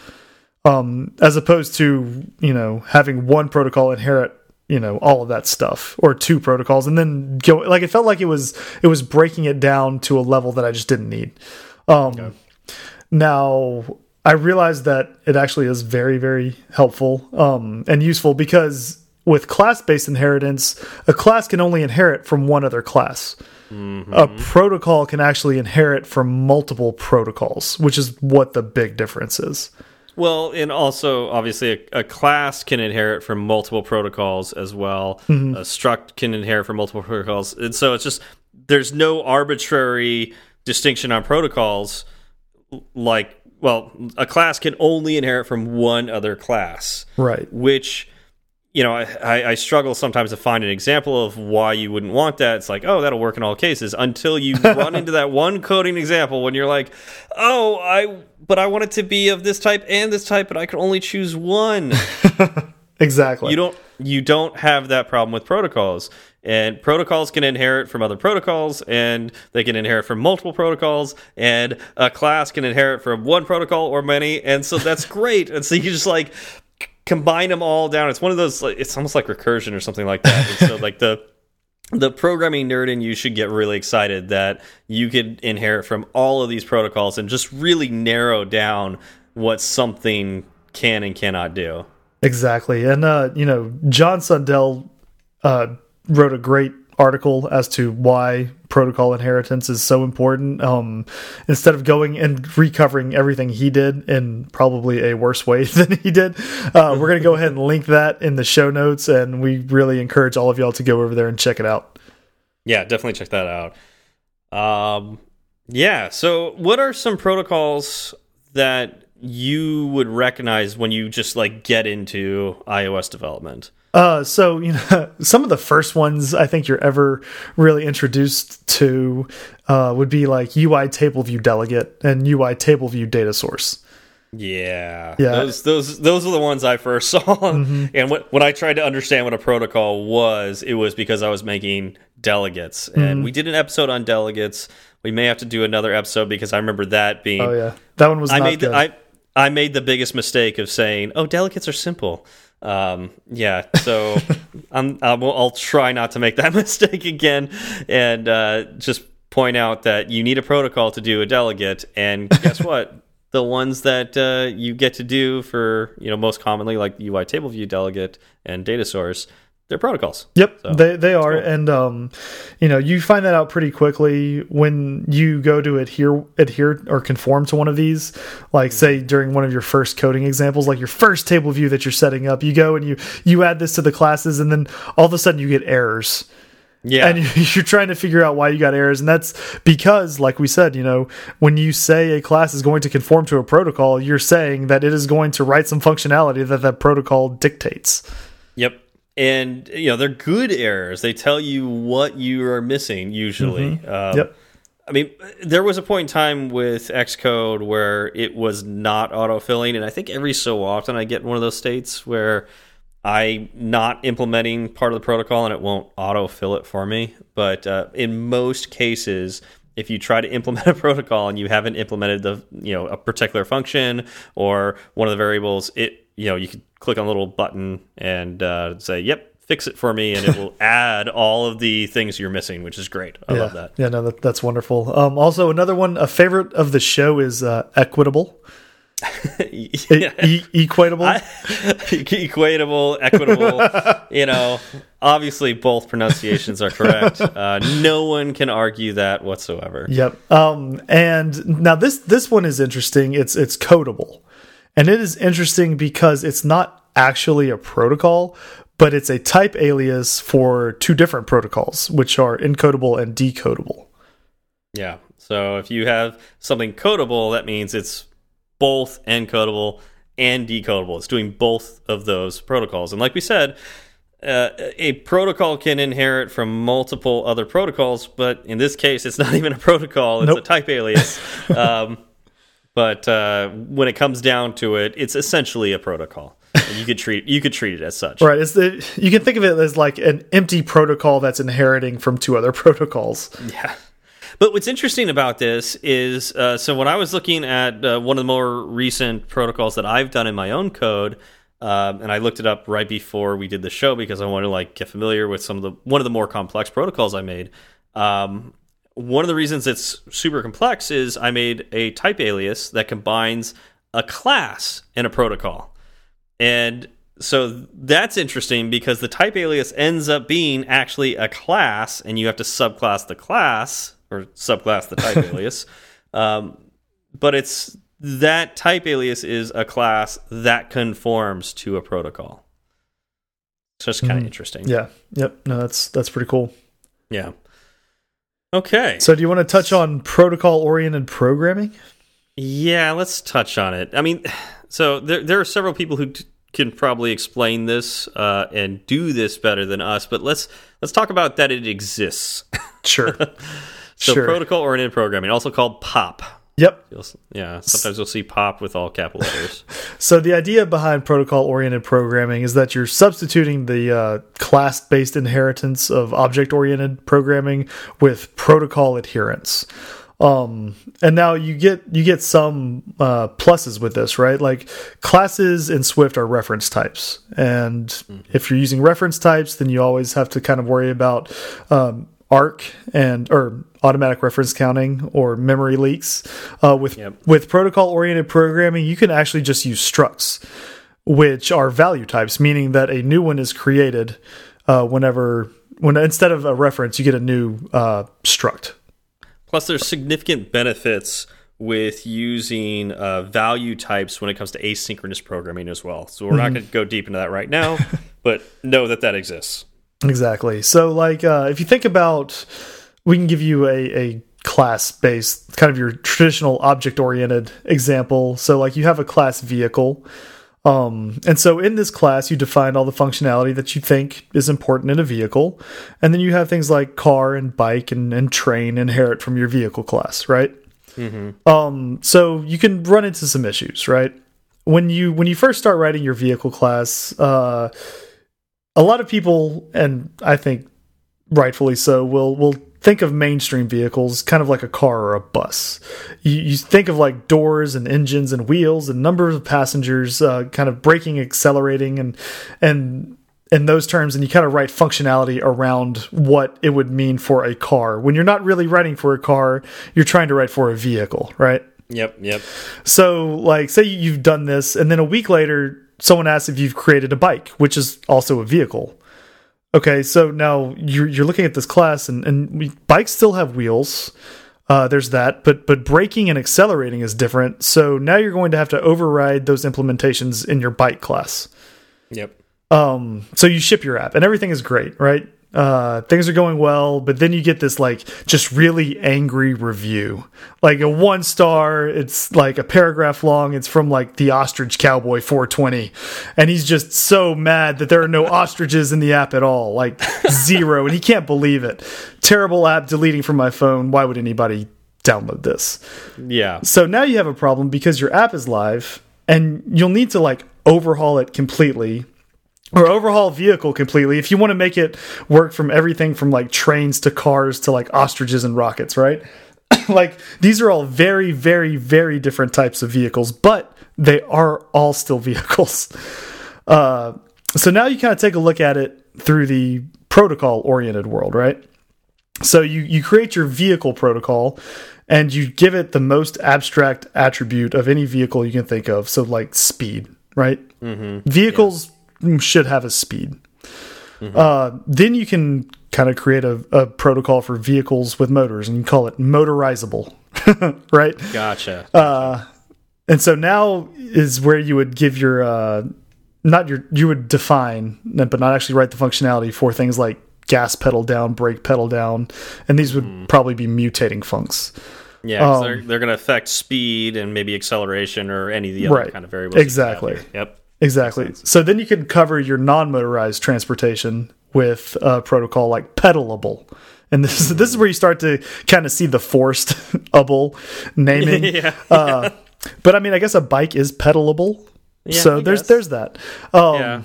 um, as opposed to, you know, having one protocol inherit you know all of that stuff or two protocols and then go like it felt like it was it was breaking it down to a level that i just didn't need um okay. now I realized that it actually is very, very helpful um, and useful because with class-based inheritance, a class can only inherit from one other class. Mm -hmm. A protocol can actually inherit from multiple protocols, which is what the big difference is. Well, and also obviously a, a class can inherit from multiple protocols as well. Mm -hmm. A struct can inherit from multiple protocols, and so it's just there's no arbitrary distinction on protocols like well, a class can only inherit from one other class. Right. Which, you know, I, I struggle sometimes to find an example of why you wouldn't want that. It's like, oh, that'll work in all cases until you run into that one coding example when you're like, oh, I, but I want it to be of this type and this type, but I can only choose one. exactly. You don't, you don't have that problem with protocols and protocols can inherit from other protocols and they can inherit from multiple protocols and a class can inherit from one protocol or many and so that's great. And so you just like combine them all down. It's one of those Like, it's almost like recursion or something like that. And so like the the programming nerd in you should get really excited that you could inherit from all of these protocols and just really narrow down what something can and cannot do. Exactly. And uh you know john sundell uh wrote a great article as to why protocol inheritance is so important. Um, instead of going and recovering everything he did in probably a worse way than he did, uh, we're going to go ahead and link that in the show notes. And we really encourage all of y'all to go over there and check it out. Yeah, definitely check that out. Um, yeah. So, what are some protocols that you would recognize when you just like get into iOS development? Uh, so you know, some of the first ones I think you're ever really introduced to uh, would be like UI table view delegate and UI table view data source. Yeah, yeah. Those those those are the ones I first saw. Mm -hmm. And what, when I tried to understand what a protocol was, it was because I was making delegates, and mm -hmm. we did an episode on delegates. We may have to do another episode because I remember that being. Oh yeah, that one was. I made the, I I made the biggest mistake of saying, "Oh, delegates are simple." Um, yeah, so I'm, I'll, I'll try not to make that mistake again, and uh, just point out that you need a protocol to do a delegate, and guess what? the ones that uh, you get to do for you know most commonly like UI table view delegate and data source they're protocols. Yep, so, they they are, cool. and um, you know, you find that out pretty quickly when you go to adhere adhere or conform to one of these. Like, say during one of your first coding examples, like your first table view that you're setting up, you go and you you add this to the classes, and then all of a sudden you get errors. Yeah, and you're trying to figure out why you got errors, and that's because, like we said, you know, when you say a class is going to conform to a protocol, you're saying that it is going to write some functionality that that protocol dictates. Yep and you know they're good errors. They tell you what you are missing usually. Mm -hmm. um, yep. I mean, there was a point in time with Xcode where it was not autofilling, and I think every so often I get one of those states where I'm not implementing part of the protocol and it won't autofill it for me. But uh, in most cases, if you try to implement a protocol and you haven't implemented the you know a particular function or one of the variables, it you know you can click on a little button and uh, say, "Yep, fix it for me," and it will add all of the things you're missing, which is great. I yeah. love that. Yeah, no, that, that's wonderful. Um, also, another one, a favorite of the show is uh, equitable. e equatable, I, equatable, equitable. you know, obviously both pronunciations are correct. Uh, no one can argue that whatsoever. Yep. Um, and now this this one is interesting. It's it's codable. And it is interesting because it's not actually a protocol, but it's a type alias for two different protocols, which are encodable and decodable. Yeah. So if you have something codable, that means it's both encodable and decodable. It's doing both of those protocols. And like we said, uh, a protocol can inherit from multiple other protocols, but in this case, it's not even a protocol, it's nope. a type alias. um, but uh, when it comes down to it, it's essentially a protocol. And you could treat you could treat it as such. Right. It's the, you can think of it as like an empty protocol that's inheriting from two other protocols. Yeah. But what's interesting about this is, uh, so when I was looking at uh, one of the more recent protocols that I've done in my own code, um, and I looked it up right before we did the show because I wanted to like get familiar with some of the one of the more complex protocols I made. Um, one of the reasons it's super complex is I made a type alias that combines a class and a protocol. And so that's interesting because the type alias ends up being actually a class, and you have to subclass the class or subclass the type alias. Um, but it's that type alias is a class that conforms to a protocol. So it's kind of mm, interesting. Yeah. Yep. No, that's that's pretty cool. Yeah. Okay. So, do you want to touch on protocol oriented programming? Yeah, let's touch on it. I mean, so there there are several people who can probably explain this uh, and do this better than us, but let's let's talk about that it exists. Sure. so, sure. protocol oriented programming, also called POP. Yep. You'll, yeah. Sometimes you'll see pop with all capital letters. so the idea behind protocol-oriented programming is that you're substituting the uh, class-based inheritance of object-oriented programming with protocol adherence. Um, and now you get you get some uh, pluses with this, right? Like classes in Swift are reference types, and mm -hmm. if you're using reference types, then you always have to kind of worry about um, arc and or automatic reference counting or memory leaks. Uh, with yep. with protocol oriented programming, you can actually just use structs, which are value types, meaning that a new one is created uh, whenever when instead of a reference, you get a new uh, struct. Plus, there's significant benefits with using uh, value types when it comes to asynchronous programming as well. So we're mm -hmm. not mm-hmm. going to go deep into that right now, but know that that exists. Exactly. So, like, uh, if you think about, we can give you a, a class based, kind of your traditional object oriented example. So, like, you have a class vehicle. Um, and so in this class, you define all the functionality that you think is important in a vehicle. And then you have things like car and bike and, and train inherit from your vehicle class, right? Mm -hmm. Um, so you can run into some issues, right? When you when you first start writing your vehicle class, uh, a lot of people, and I think rightfully so, will will think of mainstream vehicles kind of like a car or a bus. You, you think of like doors and engines and wheels and numbers of passengers, uh, kind of braking, accelerating, and and in those terms, and you kind of write functionality around what it would mean for a car. When you're not really writing for a car, you're trying to write for a vehicle, right? Yep, yep. So, like, say you've done this, and then a week later, someone asks if you've created a bike, which is also a vehicle. Okay, so now you're you're looking at this class, and and we, bikes still have wheels. Uh, there's that, but but braking and accelerating is different. So now you're going to have to override those implementations in your bike class. Yep. Um, so you ship your app, and everything is great, right? Uh, things are going well, but then you get this like just really angry review, like a one star. It's like a paragraph long. It's from like the Ostrich Cowboy 420, and he's just so mad that there are no ostriches in the app at all, like zero, and he can't believe it. Terrible app, deleting from my phone. Why would anybody download this? Yeah. So now you have a problem because your app is live, and you'll need to like overhaul it completely or overhaul vehicle completely if you want to make it work from everything from like trains to cars to like ostriches and rockets right? Like these are all very very very different types of vehicles but they are all still vehicles. Uh, so now you kind of take a look at it through the protocol oriented world right? So you you create your vehicle protocol and you give it the most abstract attribute of any vehicle you can think of so like speed right? Mm -hmm. vehicles yeah should have a speed. Mm -hmm. uh, then you can kind of create a, a, protocol for vehicles with motors, and you call it motorizable, right? Gotcha. Uh, and so now is where you would give your uh, not your you would define, but not actually write the functionality for things like gas pedal down, brake pedal down, and these would mm. probably be mutating funcs. Yeah, um, they're, they're going to affect speed and maybe acceleration or any of the other right. kind of variables. Exactly. Yep. Exactly. So then you can cover your non-motorized transportation with a protocol like pedalable. And this is this is where you start to kind of see the forced able naming. yeah, uh, but I mean, I guess a bike is pedalable. Yeah, so I there's guess. there's that. Um, yeah.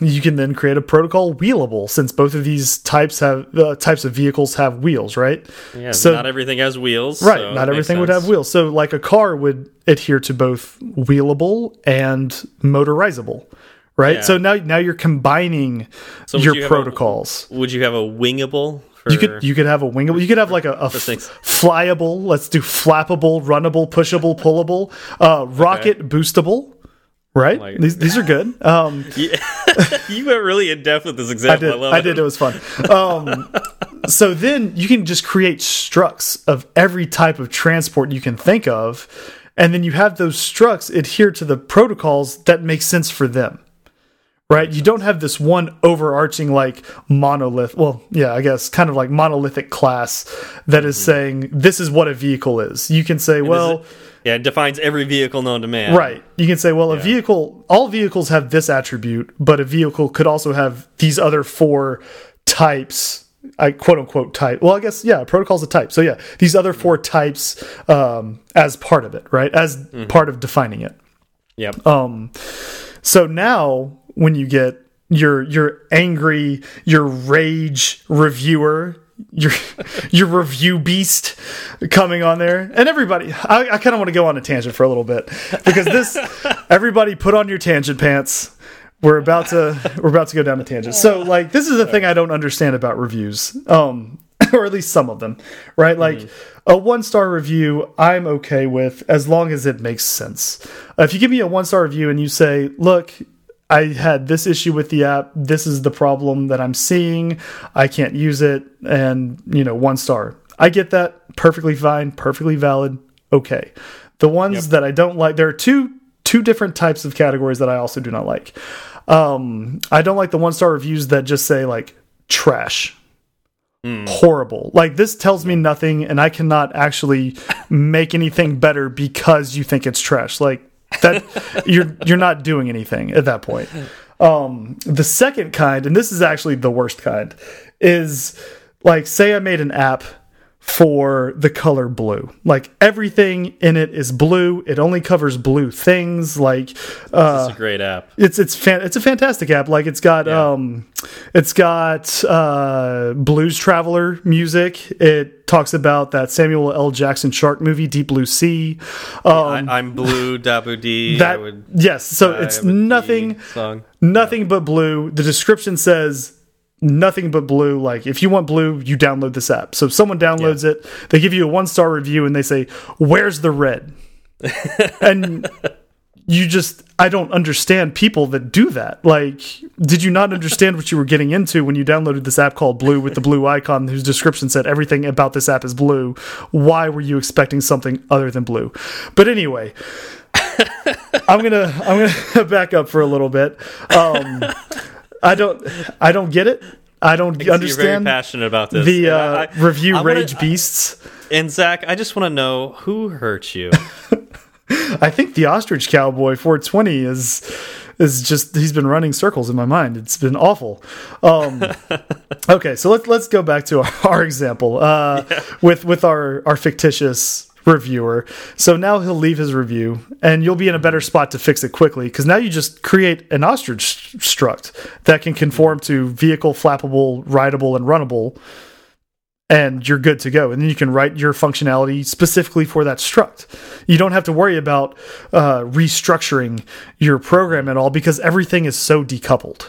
You can then create a protocol wheelable, since both of these types have uh, types of vehicles have wheels, right? Yeah. So- not everything has wheels. Right. so not everything would have wheels. So, like a car would adhere to both wheelable and motorizable, right? Yeah. So now, now you're combining So your you have a- protocols. Would you have a wingable? For, You could you could have a wingable. You could have like a, things. flyable. Let's do flappable, runnable, pushable, pullable, uh, rocket boostable. Right. Like- these these are good. Um, Yeah. you went really in depth with this example. I, did. I it. did. It was fun. Um, so then you can just create structs of every type of transport you can think of, and then you have those structs adhere to the protocols that make sense for them. Right? You don't have this one overarching like monolith. Well, yeah, I guess kind of like monolithic class that is saying this is what a vehicle is. You can say, well, Yeah, it defines every vehicle known to man. Right. You can say, well, a vehicle, all vehicles have this attribute, but a vehicle could also have these other four types. I quote unquote type. Well, I guess yeah, protocol's a type. So yeah, these other four types um, as part of it, right? As part of defining it. Yep. Um, so now when you get your your angry, your rage reviewer, your your review beast coming on there, and everybody, I, I kind of want to go on a tangent for a little bit because this, everybody, put on your tangent pants. We're about to we're about to go down a tangent. So like this is the thing I don't understand about reviews. Um or at least some of them, right? Like a one star review, I'm okay with as long as it makes sense. If you give me a one star review and you say, look, I had this issue with the app, this is the problem that I'm seeing, I can't use it, and, you know, one star. I get that. Perfectly fine, perfectly valid. Okay. The ones that I don't like, there are two two different types of categories that I also do not like. Um, I don't like the one star reviews that just say like trash horrible. Like this tells me nothing, and I cannot actually make anything better because you think it's trash. Like that, you're you're not doing anything at that point. Um, the second kind, and this is actually the worst kind, is like say I made an app for the color blue. Like everything in it is blue. It only covers blue things. Like uh, It's a great app. it's it's fan it's a fantastic app. Like it's got Yeah. um it's got uh Blues Traveler music. It talks about that Samuel L. Jackson shark movie Deep Blue Sea. Um I, I'm blue, Dabu D. I that would yes, so it's nothing song. nothing but blue. The description says nothing but blue. Like if you want blue, you download this app. So if someone downloads it, they give you a one star review and they say, "Where's the red?" and you just I don't understand people that do that. Like, did you not understand what you were getting into when you downloaded this app called Blue with the blue icon whose description said everything about this app is blue? Why were you expecting something other than blue? But anyway, I'm gonna I'm gonna back up for a little bit. Um, I don't I don't get it. I don't understand You're very passionate about this. the uh, I- I- review I wanna- rage beasts. And Zach, I just want to know who hurt you. I think the ostrich cowboy 420 is is just he's been running circles in my mind. It's been awful. Um, okay, so let's let's go back to our, our example uh, with with our our fictitious reviewer. So now he'll leave his review, and you'll be in a better spot to fix it quickly because now you just create an ostrich struct that can conform to vehicle, flappable, rideable, and runnable and you're good to go. And then you can write your functionality specifically for that struct. You don't have to worry about uh, restructuring your program at all because everything is so decoupled.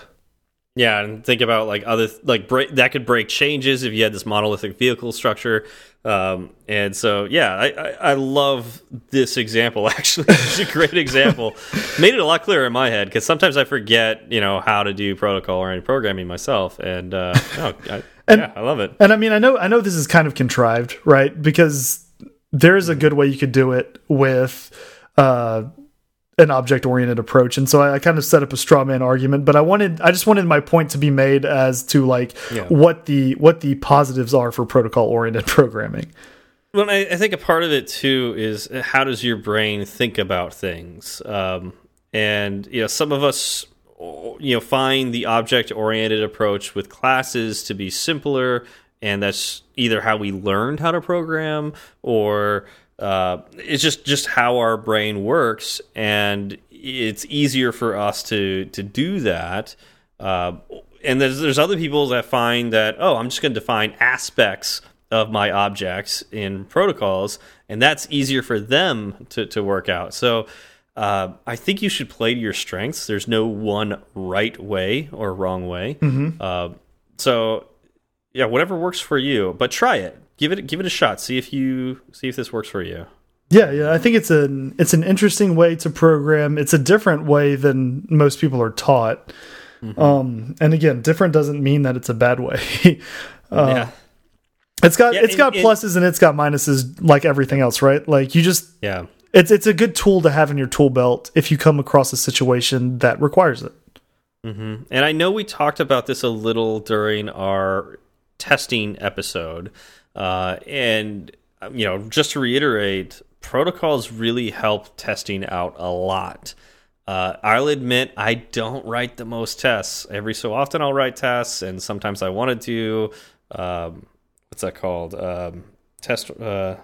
Yeah, and think about like other like break, that could break changes if you had this monolithic vehicle structure. Um, and so, yeah, I, I, I love this example. Actually, it's a great example. Made it a lot clearer in my head because sometimes I forget, you know, how to do protocol or any programming myself. And uh, oh, I, yeah, I love it. And I mean, I know, I know this is kind of contrived, right? Because there is a good way you could do it with uh, an object oriented approach. And so I, I kind of set up a straw man argument, but I wanted, I just wanted my point to be made as to like Yeah. what the what the positives are for protocol oriented programming. Well, I, I think a part of it too is how does your brain think about things, um, and you know, some of us, you know, find the object-oriented approach with classes to be simpler, and that's either how we learned how to program, or uh, it's just just how our brain works, and it's easier for us to to do that. Uh, and there's there's other people that find that oh I'm just going to define aspects of my objects in protocols, and that's easier for them to to work out. So uh, I think you should play to your strengths. There's no one right way or wrong way. Uh, so yeah, whatever works for you, but try it. Give it give it a shot. See if you see if this works for you. Yeah, yeah, I think it's an it's an interesting way to program. It's a different way than most people are taught. Um, and again, different doesn't mean that it's a bad way. uh, yeah. It's got Yeah, it's got pluses and it's got minuses like everything else, right? Like you just Yeah. it's it's a good tool to have in your tool belt if you come across a situation that requires it. And I know we talked about this a little during our testing episode. Uh, and, um, you know, just to reiterate, protocols really help testing out a lot. Uh, I'll admit I don't write the most tests. Every so often I'll write tests, and sometimes I wanted to. Um, what's that called? Um, test. Uh,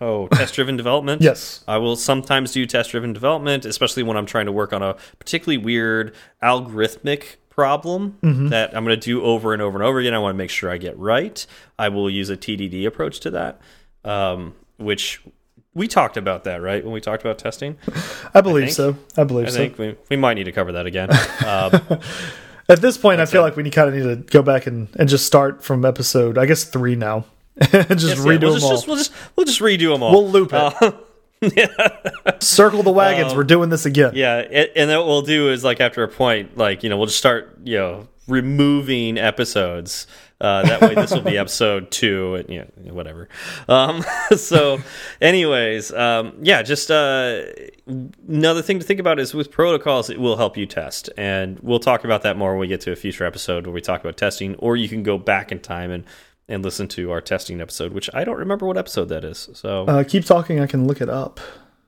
oh, test driven development. Yes. I will sometimes do test driven development, especially when I'm trying to work on a particularly weird algorithmic problem that I'm going to do over and over and over again. I want to make sure I get right. I will use a TDD approach to that, um, which we talked about that, right? When we talked about testing, I believe think- so. I believe I so. think we, we might need to cover that again. Um, At this point, I feel like we kind of need to go back and, and just start from episode, I guess three now, just yes, yeah, redo we'll them just, all. just- we'll just we'll just redo them all. We'll loop it. Uh, Circle the wagons. We're doing this again. Yeah, and, and then what we'll do is like after a point, like you know, we'll just start you know removing episodes. Uh, that way, this will be episode two, and you know, whatever. Um, so, anyways, um, yeah, just uh, another thing to think about is with protocols, it will help you test, and we'll talk about that more when we get to a future episode where we talk about testing. Or you can go back in time and and listen to our testing episode, which I don't remember what episode that is. So, Uh, keep talking. I can look it up.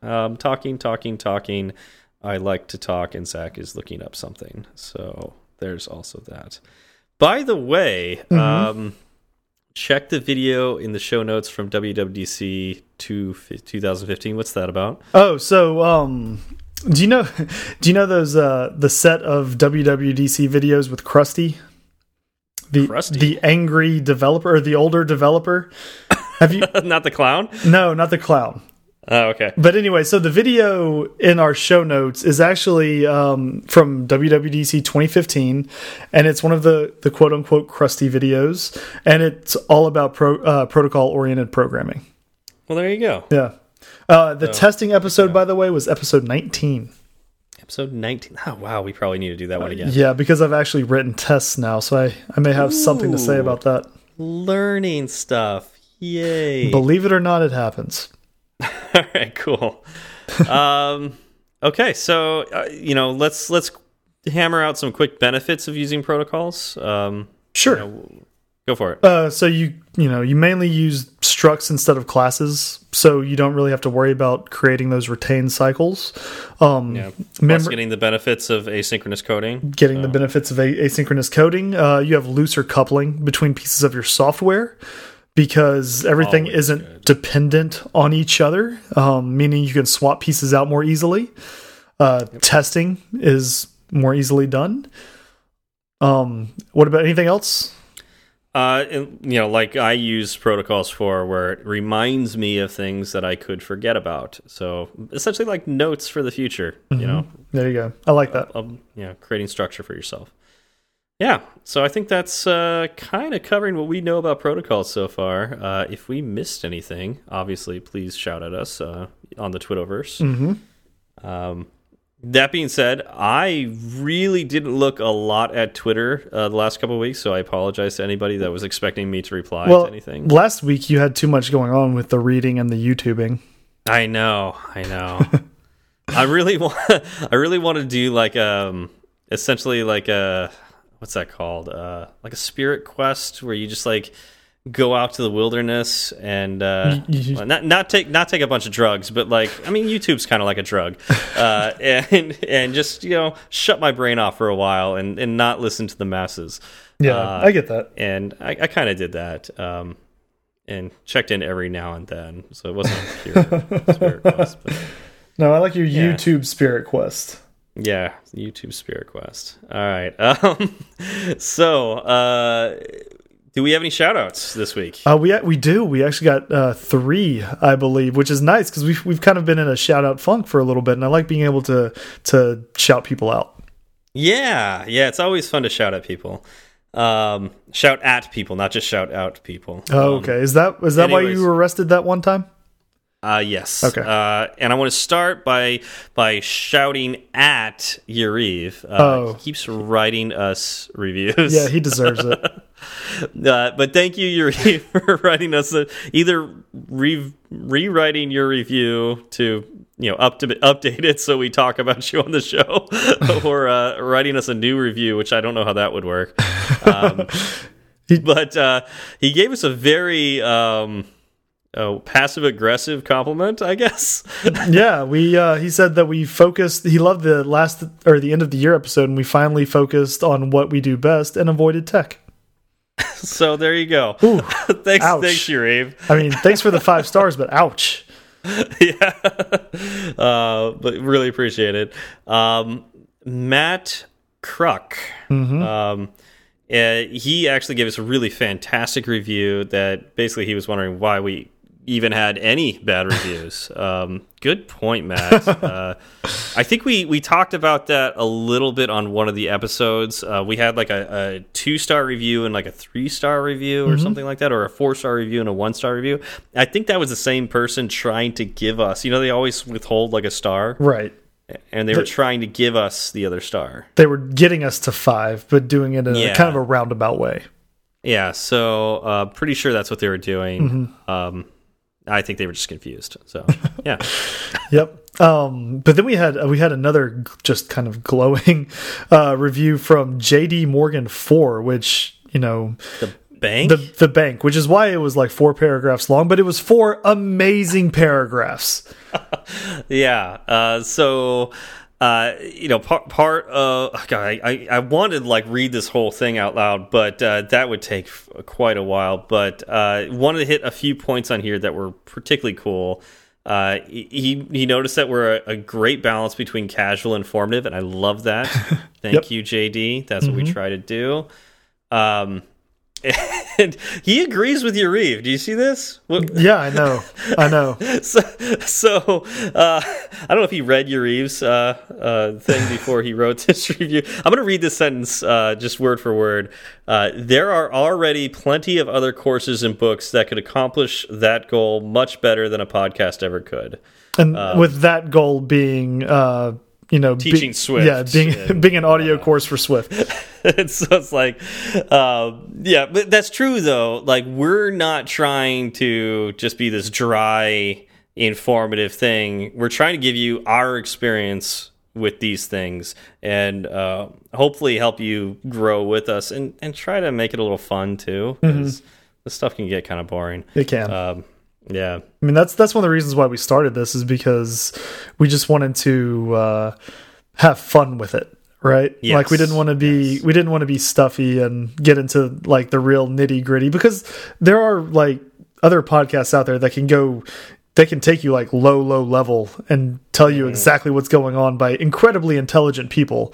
um, talking, talking, talking. I like to talk, and Zach is looking up something. So there's also that. By the way, um, check the video in the show notes from WWDC 2, 2015. What's that about? Oh, so um, do you know do you know those uh, the set of WWDC videos with Crusty? The Krusty? the angry developer or the older developer. Have you Not the clown? No, not the clown. Oh, okay. But anyway, so the video in our show notes is actually um, from WWDC 2015, and it's one of the the quote unquote crusty videos, and it's all about pro, uh, protocol oriented programming. Well, there you go. Yeah. Uh, the testing episode, by the way, was episode 19. Episode 19. Oh, wow. We probably need to do that one again. Yeah, because I've actually written tests now, so I, I may have something to say about that. Learning stuff. Yay. Believe it or not, it happens. All right, cool. um, okay, so uh, you know, let's let's hammer out some quick benefits of using protocols. Um, Sure. you know, go for it. Uh, so you you know you mainly use structs instead of classes, so you don't really have to worry about creating those retained cycles. Um, Yeah, plus getting the benefits of asynchronous coding. getting the benefits of a asynchronous coding. Uh, you have looser coupling between pieces of your software because everything Always isn't good. dependent on each other, um, meaning you can swap pieces out more easily. Uh, Testing is more easily done. Um, what about anything else? Uh, and, you know, like I use protocols for where it reminds me of things that I could forget about. So essentially, like notes for the future. You know, There you go. I like that. um, you know, creating structure for yourself. Yeah, so I think that's uh, kind of covering what we know about protocols so far. Uh, if we missed anything, obviously, please shout at us uh, on the Twitterverse. hmm Um, that being said, I really didn't look a lot at Twitter uh, the last couple of weeks, so I apologize to anybody that was expecting me to reply Well, to anything. last week you had too much going on with the reading and the YouTubing. I know, I know. I really want, I really want to do like um, essentially like a what's that called? Uh, like a spirit quest where you just like go out to the wilderness and uh, You- you- well, not not take not take a bunch of drugs, but like I mean, YouTube's kind of like a drug, uh, and and just you know shut my brain off for a while and and not listen to the masses. Yeah, Uh, I get that. and I, I kind of did that. Um, and checked in every now and then, so it wasn't pure spirit quest. But No, I like your Yeah. YouTube Spirit Quest. yeah, YouTube Spirit Quest. All right. Um, so, uh, do we have any shout outs this week? Uh, we we do. We actually got uh, three, I believe, which is nice because we've we've kind of been in a shout out funk for a little bit, and I like being able to to shout people out. Yeah, yeah, it's always fun to shout at people. Um, shout at people, not just shout out people. Oh, Um, okay. Is that is that why you were arrested that one time? Uh, yes. Okay. Uh, and I want to start by by shouting at Yariv. Uh, Oh. He keeps writing us reviews. Yeah, he deserves it. Uh, but thank you, Yuri, for writing us a, either re rewriting your review to you know up to update it so we talk about you on the show, or uh, writing us a new review, which I don't know how that would work. Um, but uh, he gave us a very um, oh, passive aggressive compliment, I guess. yeah, we uh, he said that we focused. He loved the last or the end of the year episode, and we finally focused on what we do best and avoided tech. so there you go. Ooh, thanks, ouch. thanks, Yuri. I mean, thanks for the five stars, but ouch. yeah, uh, but really appreciate it. Um, Matt Cruck, um, uh, he actually gave us a really fantastic review. That basically he was wondering why we even had any bad reviews. um, good point, Matt. uh, I think we we talked about that a little bit on one of the episodes. Uh, we had like a, a two star review and like a three star review or something like that, or a four star review and a one star review. I think that was the same person trying to give us. You know, they always withhold like a star, Right. and they were trying to give us the other star. They were getting us to five, but doing it in a kind of a roundabout way. Yeah, so uh, pretty sure that's what they were doing. Um, I think they were just confused. So yeah, Yep. Um, but then we had we had another just kind of glowing uh, review from JD Morgan four, which you know the bank. the the bank, which is why it was like four paragraphs long, but it was four amazing paragraphs. Yeah. Uh, so uh, you know, part part of God, I, I wanted like read this whole thing out loud, but uh, that would take quite a while. But uh, wanted to hit a few points on here that were particularly cool. Uh, he he noticed that we're a, a, great balance between casual and informative, and I love that. Thank yep. you, JD. That's mm -hmm. what we mm-hmm. try to do. Um, and he agrees with Yariv. Do you see this? What? Yeah, I know. I know. so, so uh, I don't know if he read Yariv's uh, uh, thing before he wrote this review. I'm going to read this sentence uh, just word for word. Uh, there are already plenty of other courses and books that could accomplish that goal much better than a podcast ever could. And um, with that goal being uh, you know teaching be, Swift. Yeah, being and, being an audio uh, course for Swift. so it's like, um, yeah, but that's true though. Like we're not trying to just be this dry, informative thing. We're trying to give you our experience with these things and uh, hopefully help you grow with us and and try to make it a little fun too. Mm -hmm. This stuff can get kind of boring. It can. Um, yeah. I mean that's that's one of the reasons why we started this is because we just wanted to uh, have fun with it, right? Yes. Like we didn't want to be yes. we didn't want to be stuffy and get into like the real nitty gritty because there are like other podcasts out there that can go they can take you like low low level and tell you mm. exactly what's going on by incredibly intelligent people.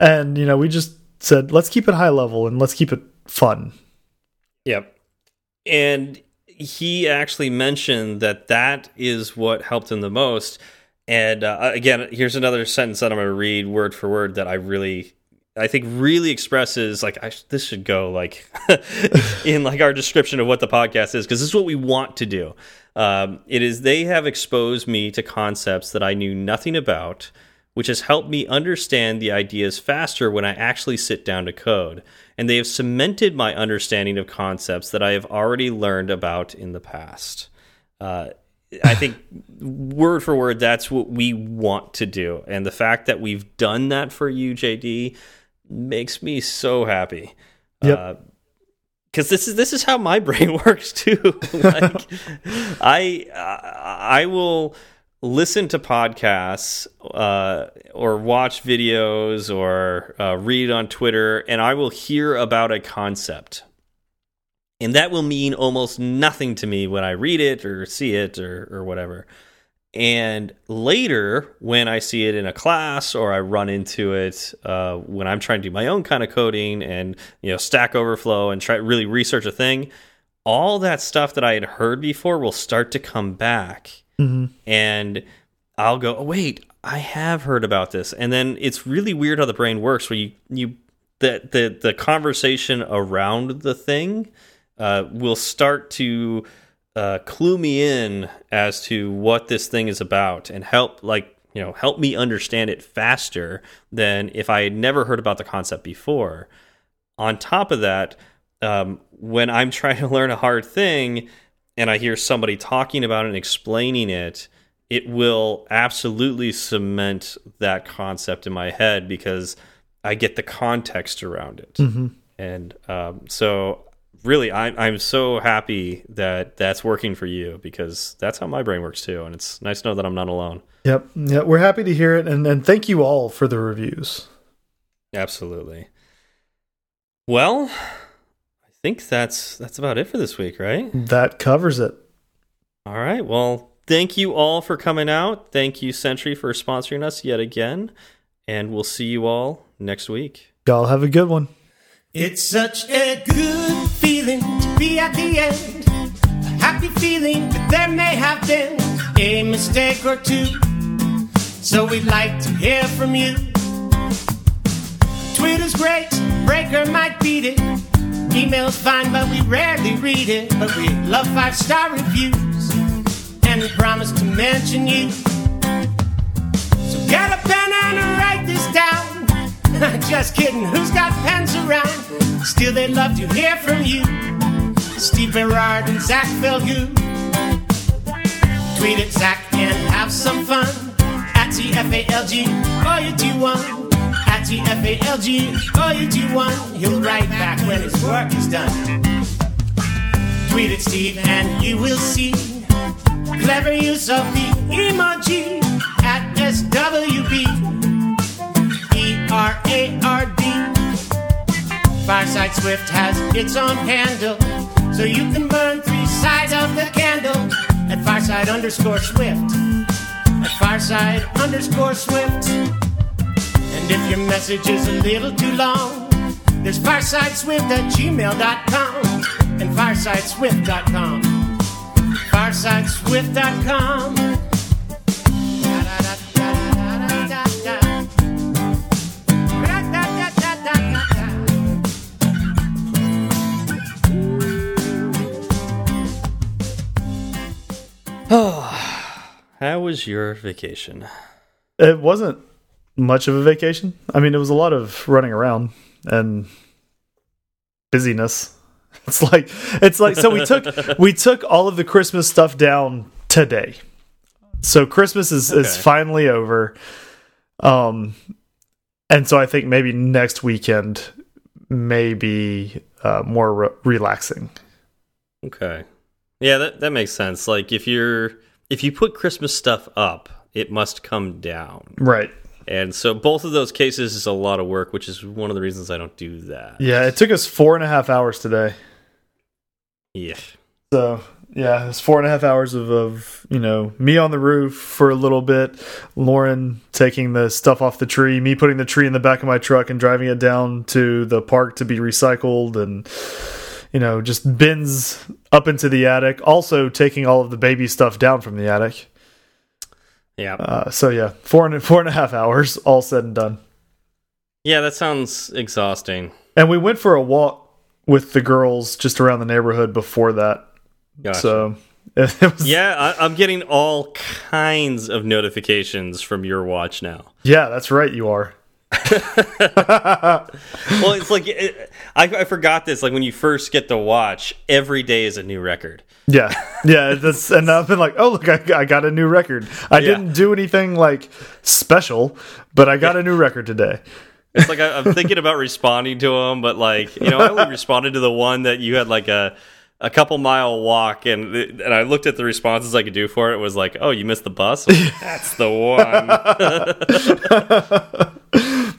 And you know, we just said let's keep it high level and let's keep it fun. Yep. And he actually mentioned that that is what helped him the most. And uh, again, here's another sentence that I'm going to read word for word that I really, I think, really expresses like I, this should go like in like our description of what the podcast is because this is what we want to do. Um, it is they have exposed me to concepts that I knew nothing about, which has helped me understand the ideas faster when I actually sit down to code and they have cemented my understanding of concepts that I have already learned about in the past. Uh, I think word for word, that's what we want to do. And the fact that we've done that for you, JD, makes me so happy. Yep. Uh, because this is this is how my brain works too. like, I I will listen to podcasts uh, or watch videos or uh, read on Twitter, and I will hear about a concept. And that will mean almost nothing to me when I read it or see it or, or whatever. And later, when I see it in a class or I run into it uh, when I'm trying to do my own kind of coding and you know Stack Overflow and try really research a thing, all that stuff that I had heard before will start to come back Mm -hmm. And I'll go, oh, wait, I have heard about this. And then it's really weird how the brain works where you, you the, the, the conversation around the thing uh, will start to uh, clue me in as to what this thing is about and help, like, you know, help me understand it faster than if I had never heard about the concept before. On top of that, um, when I'm trying to learn a hard thing, and I hear somebody talking about it and explaining it, it will absolutely cement that concept in my head because I get the context around it. Mm -hmm. And um, so, really, I'm, I'm so happy that that's working for you because that's how my brain works too. And it's nice to know that I'm not alone. Yep. Yeah, we're happy to hear it. And, and thank you all for the reviews. Absolutely. Well, think that's that's about it for this week, right? That covers it. All right. Well, thank you all for coming out. Thank you, Sentry, for sponsoring us yet again. And we'll see you all next week. Y'all have a good one. It's such a good feeling to be at the end. A happy feeling that there may have been a mistake or two. So we'd like to hear from you. Twitter's great, Breaker might beat it. Email's fine, but we rarely read it. But we love five star reviews, and we promise to mention you. So get a pen and write this down. Just kidding, who's got pens around? Still, they'd love to hear from you. Steve Berard and Zach Falgout. Tweet at Zach and have some fun at TFALG or T1. F-A-I-T, F-A-L-G, O-U-G-1. He'll write back when his work is done. Tweet at Steve and you will see clever use of the emoji at S W B E R A R D. Fireside Swift has its own handle, so you can burn three sides of the candle at fireside underscore swift. At fireside underscore swift. And if your message is a little too long, there's firesideswift at gmail.com and firesideswift.com. Firesideswift.com. How was your vacation? It wasn't much of a vacation. I mean, it was a lot of running around and busyness. It's like it's like so we took we took all of the Christmas stuff down today. So Christmas is is finally over. Um and so I think maybe next weekend may be uh, more re relaxing. Okay. Yeah, that that makes sense. Like if you're if you put Christmas stuff up, it must come down. Right. And so both of those cases is a lot of work, which is one of the reasons I don't do that. Yeah, it took us four and a half hours today. Yeah. So yeah, it's four and a half hours of, of you know me on the roof for a little bit, Lauren taking the stuff off the tree, me putting the tree in the back of my truck and driving it down to the park to be recycled, and you know just bins up into the attic. Also taking all of the baby stuff down from the attic. Yeah. Uh, so yeah, four and four and a half hours, all said and done. Yeah, that sounds exhausting. And we went for a walk with the girls just around the neighborhood before that. Gotcha. So it, was Yeah, I, I'm getting all kinds of notifications from your watch now. yeah, that's right. You are. Well, it's like it, I, I forgot this. Like when you first get the watch, every day is a new record. Yeah, yeah. That's and I've been like, oh look, I, I got a new record. I Yeah. didn't do anything like special, but I got a new record today. It's like I, I'm thinking about responding to them, but like you know, I only responded to the one that you had like a a couple mile walk, and and I looked at the responses I could do for it. It was like, oh, you missed the bus. That's the one.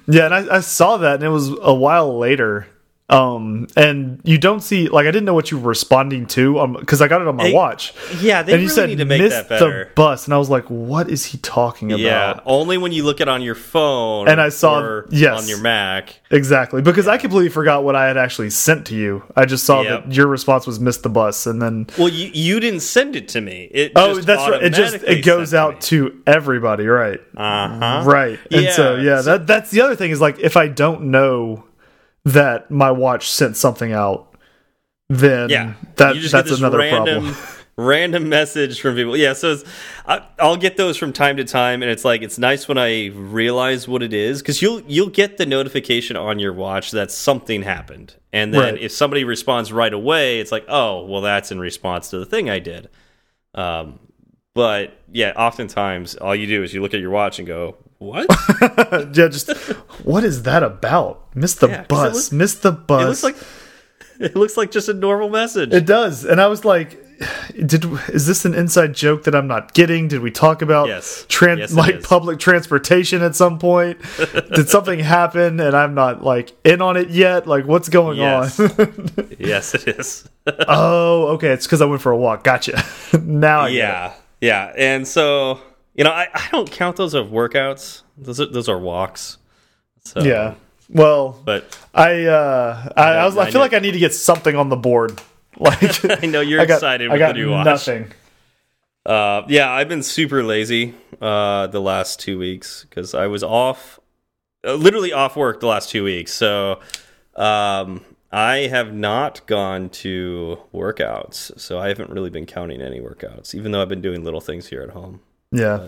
Yeah, and I, I saw that, and it was a while later. Um, and you don't see like I didn't know what you were responding to, um, because I got it on my watch. yeah, they and you really said need to make missed that better. the bus, and I was like, what is he talking about? yeah, only when you look it on your phone And I saw- or yes. on your Mac. Exactly, because I completely forgot what I had actually sent to you. I just saw Yep. that your response was missed the bus, and then Well, you you didn't send it to me. It oh, just that's right. It just it goes out to everybody, right? Uh huh. Right. And so Yeah, yeah, so- that that's the other thing is like if I don't know that my watch sent something out, then Yeah, that that's another random, problem. random message from people. Yeah, so it's, I, I'll get those from time to time, and it's like it's nice when I realize what it is because you'll you'll get the notification on your watch that something happened, and then Right. if somebody responds right away, it's like, oh, well, that's in response to the thing I did. Um, but yeah, oftentimes all you do is you look at your watch and go, what? yeah, just what is that about? Missed the Yeah, bus. looks- missed the bus. it looks like it looks like just a normal message. it does. And I was like did is this an inside joke that I'm not getting? Did we talk about Yes. tran Yes, like is. public transportation at some point? Did something happen and I'm not like in on it yet? Like what's going Yes. on? yes, it is. oh, okay. It's because I went for a walk. Gotcha. now I get it. yeah yeah and so you know I, I don't count those as workouts. Those are, those are walks. So Yeah. Well, but I uh I, I was I I feel know- like I need to get something on the board. Like I know you're I got, excited I got the new watch. nothing. uh yeah I've been super lazy uh the last two weeks because I was off uh, literally off work the last two weeks. So um I have not gone to workouts. So I haven't really been counting any workouts even though I've been doing little things here at home Yeah.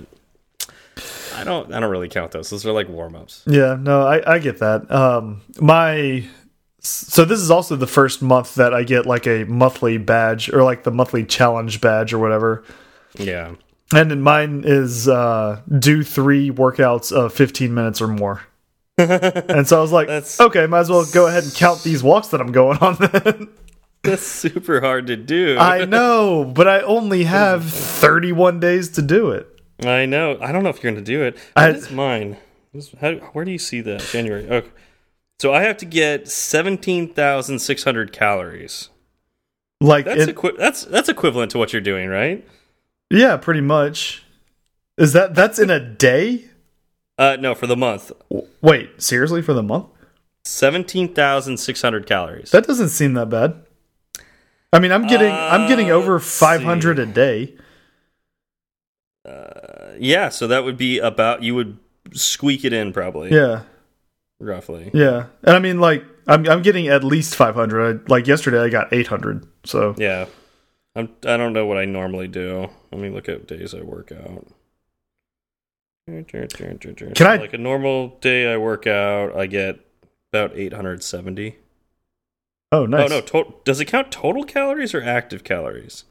I don't I don't really count those those are like warm-ups Yeah, no, I, I get that. Um, my so this is also the first month that I get like a monthly badge or like the monthly challenge badge or whatever. yeah And then mine is uh, do three workouts of 15 minutes or more. and so I was like, That's- okay, might as well go ahead and count these walks that I'm going on then. That's super hard to do. I know, but I only have 31 days to do it. I know. I don't know if you're going to do it. I- What is mine? This- How, where do you see that? January. Okay. So I have to get seventeen thousand six hundred calories. Like, That's it, that's that's equivalent to what you're doing, right? yeah, pretty much. Is that that's in a day? Uh, no, for the month, Wait, seriously, for the month? seventeen thousand six hundred calories. That doesn't seem that bad. I mean, I'm getting I'm getting Uh, over 500 see. a day. Uh, yeah, so that would be about you would squeak it in probably. Yeah, roughly. yeah, and I mean, like, I'm I'm getting at least 500. I, like yesterday, I got 800. So Yeah. I'm I don't know what I normally do. Let me look at days I work out. Can I- like a normal day I work out, I get about 870. oh, nice. Oh no, to does it count total calories or active calories?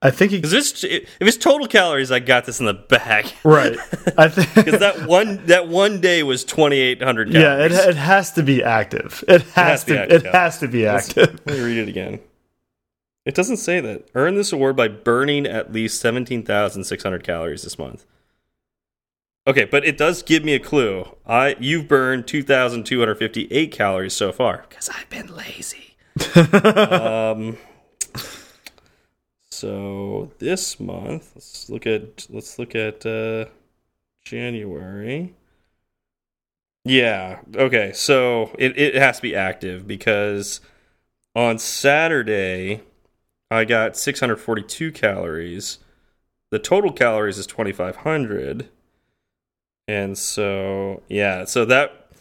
I think it, Cuz it's if it's total calories, I got this in the bag. right. I think Cuz that one that one day was 2800 yeah, it it has to be active. It has, has to be active, it has to be Let's- active. Let me read it again. It doesn't say that. Earn this award by burning at least 17,600 calories this month. Okay, but it does give me a clue. I you've burned 2,258 calories so far because I've been lazy. um, so this month, let's look at let's look at uh, January. Yeah. Okay. So it it has to be active because on Saturday I got 642 calories. The total calories is 2500. And so yeah, so that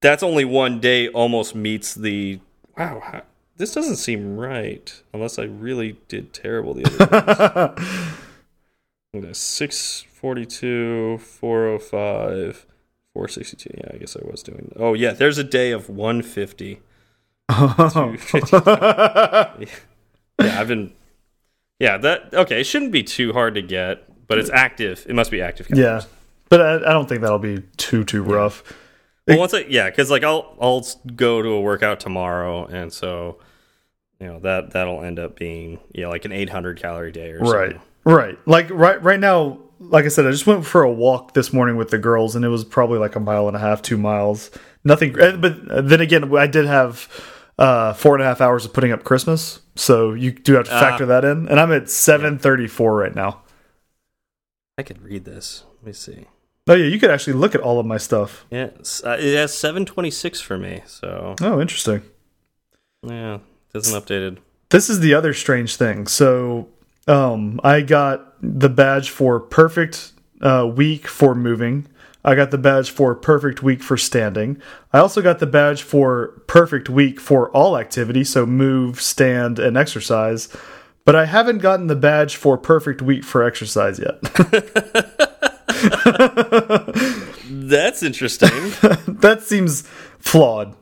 that's only one day almost meets the wow, this doesn't seem right unless I really did terrible the other. Okay, 642, 405, 462. Yeah, I guess I was doing. Oh, yeah, there's a day of 150. 250. yeah, I've been. Yeah, that. Okay, it shouldn't be too hard to get, but it's active. It must be active. yeah, but I, I don't think that'll be too too rough. Well, once I yeah, because like I'll I'll go to a workout tomorrow, and so you know that that'll end up being yeah like an 800 calorie day or Right. something. Right. Like right right now, like I said, I just went for a walk this morning with the girls and it was probably like a mile and a half, two miles. Nothing but then again I did have uh four and a half hours of putting up Christmas. So you do have to Ah. factor that in. And I'm at seven thirty four right now. I could read this. Let me see. Oh yeah, you could actually look at all of my stuff. Yeah, uh, it has 726 for me. So Oh, interesting. yeah, it isn't updated. This is the other strange thing. So, um, I got the badge for perfect uh, week for moving. I got the badge for perfect week for standing. I also got the badge for perfect week for all activity, so move, stand, and exercise. But I haven't gotten the badge for perfect week for exercise yet. That's interesting. that seems flawed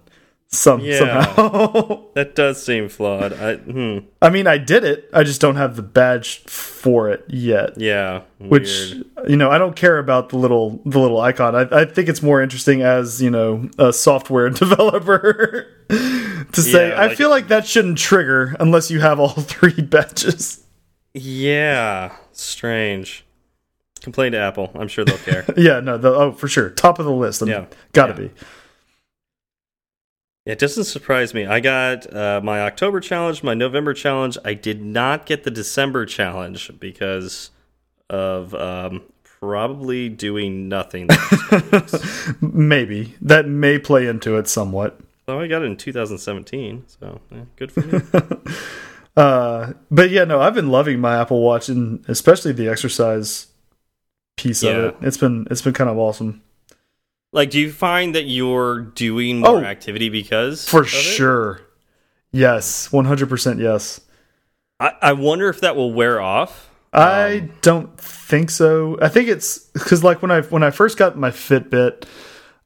some Yeah. somehow. that does seem flawed. I hmm. I mean, I did it. I just don't have the badge for it yet. Yeah, which you know I don't care about the little the little icon. I, I think it's more interesting as you know a software developer to say. Yeah, I feel like that shouldn't trigger unless you have all three badges. Yeah, strange. Complain to Apple. I'm sure they'll care. Yeah, no, the, oh for sure, top of the list. Yeah. gotta Yeah. be. It doesn't surprise me. I got uh, my October challenge, my November challenge. I did not get the December challenge because of um, probably doing nothing. Maybe that may play into it somewhat. so I got it in 2017. So eh, good for me. Uh, but yeah, no, I've been loving my Apple Watch and especially the exercise piece Yeah. of it. It's been it's been kind of awesome like, do you find that you're doing more Oh, activity because for sure. Yes, one hundred percent. Yes. I, I wonder if that will wear off. I Um, don't think so. I think it's because like when I when I first got my Fitbit,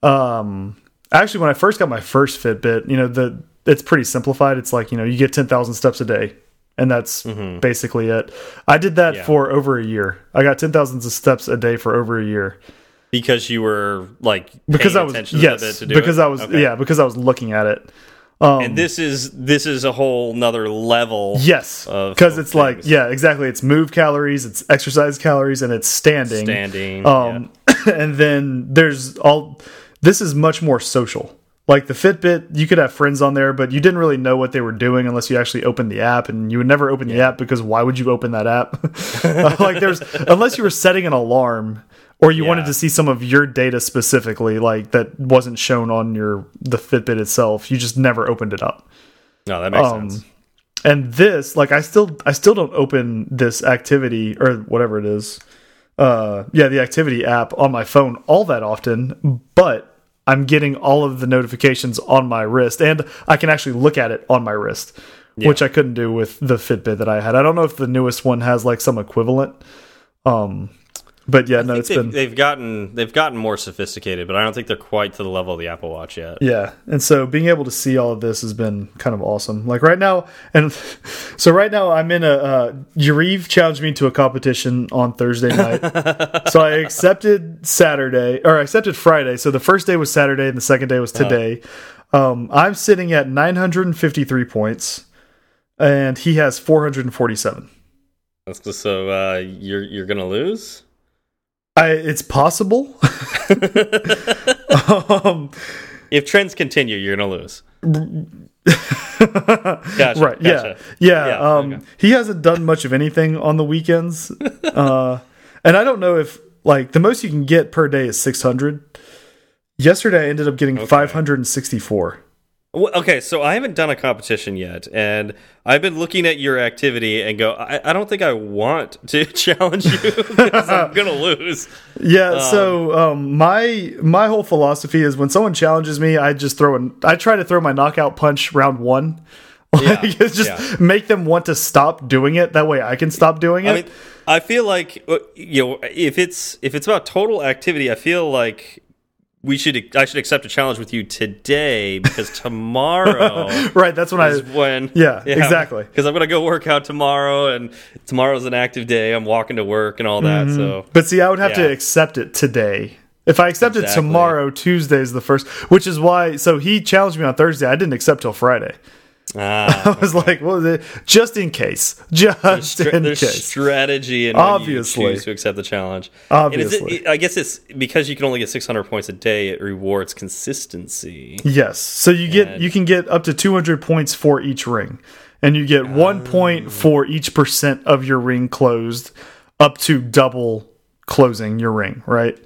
um, actually when I first got my first Fitbit, you know the it's pretty simplified. It's like you know you get ten thousand steps a day, and that's basically it. I did that. Yeah. for over a year. I got ten thousand steps a day for over a year because you were like because I was yes to, to do because it? I was Okay. yeah because I was looking at it. Um, and this is this is a whole nother level. Yes, because it's like yeah, exactly. It's move calories, it's exercise calories, and it's standing. standing. Um, and then there's all. This is much more social. Like the Fitbit, you could have friends on there, but you didn't really know what they were doing unless you actually opened the app, and you would never open the app because why would you open that app? like there's unless you were setting an alarm or you wanted to see some of your data specifically, like that wasn't shown on your the Fitbit itself. You just never opened it up. No, that makes um, sense. and this like i still i still don't open this activity or whatever it is uh yeah the activity app on my phone all that often but i'm getting all of the notifications on my wrist and i can actually look at it on my wrist which i couldn't do with the fitbit that i had. I don't know if the newest one has like some equivalent. Um but yeah no I it's been they've, they've gotten they've gotten more sophisticated, but I don't think they're quite to the level of the Apple Watch yet. Yeah, and so being able to see all of this has been kind of awesome. Like right now, and so right now I'm in a. Uh, Yariv challenged me to a competition on Thursday night, so I accepted Saturday or I accepted Friday. So the first day was Saturday, and the second day was today. Um, I'm sitting at 953 points, and he has 447. That's So uh, you're you're gonna lose. I, it's possible. um, If trends continue, you're gonna lose. Gotcha, right yeah gotcha. yeah, Yeah, um okay. he hasn't done much of anything on the weekends uh and i don't know if like the most you can get per day is 600 yesterday i ended up getting 564 Well, okay, so I haven't done a competition yet, and I've been looking at your activity and go, I, I don't think I want to challenge you because I'm gonna lose. yeah so um my my whole philosophy is when someone challenges me i just throw an i try to throw my knockout punch round one Yeah, just yeah. make them want to stop doing it that way i can stop doing it I mean, I feel like uh, you know if it's if it's about total activity, I feel like we should I should accept a challenge with you today because tomorrow right that's when is i when Yeah, exactly. because I'm gonna go work out tomorrow and tomorrow's an active day. I'm walking to work and all that. Mm-hmm. So But see, I would have to accept it today. If I accept it tomorrow, Tuesday is the first, which is why. So he challenged me on Thursday. I didn't accept till Friday. Ah, I was like, well, it?" just in case, just in case. strategy and Obviously. to accept the challenge. And Obviously. it, I guess it's because you can only get 600 points a day. It rewards consistency. Yes. So you get you can get up to 200 points for each ring, and you get one Oh. point for each percent of your ring closed, up to double closing your ring. Right.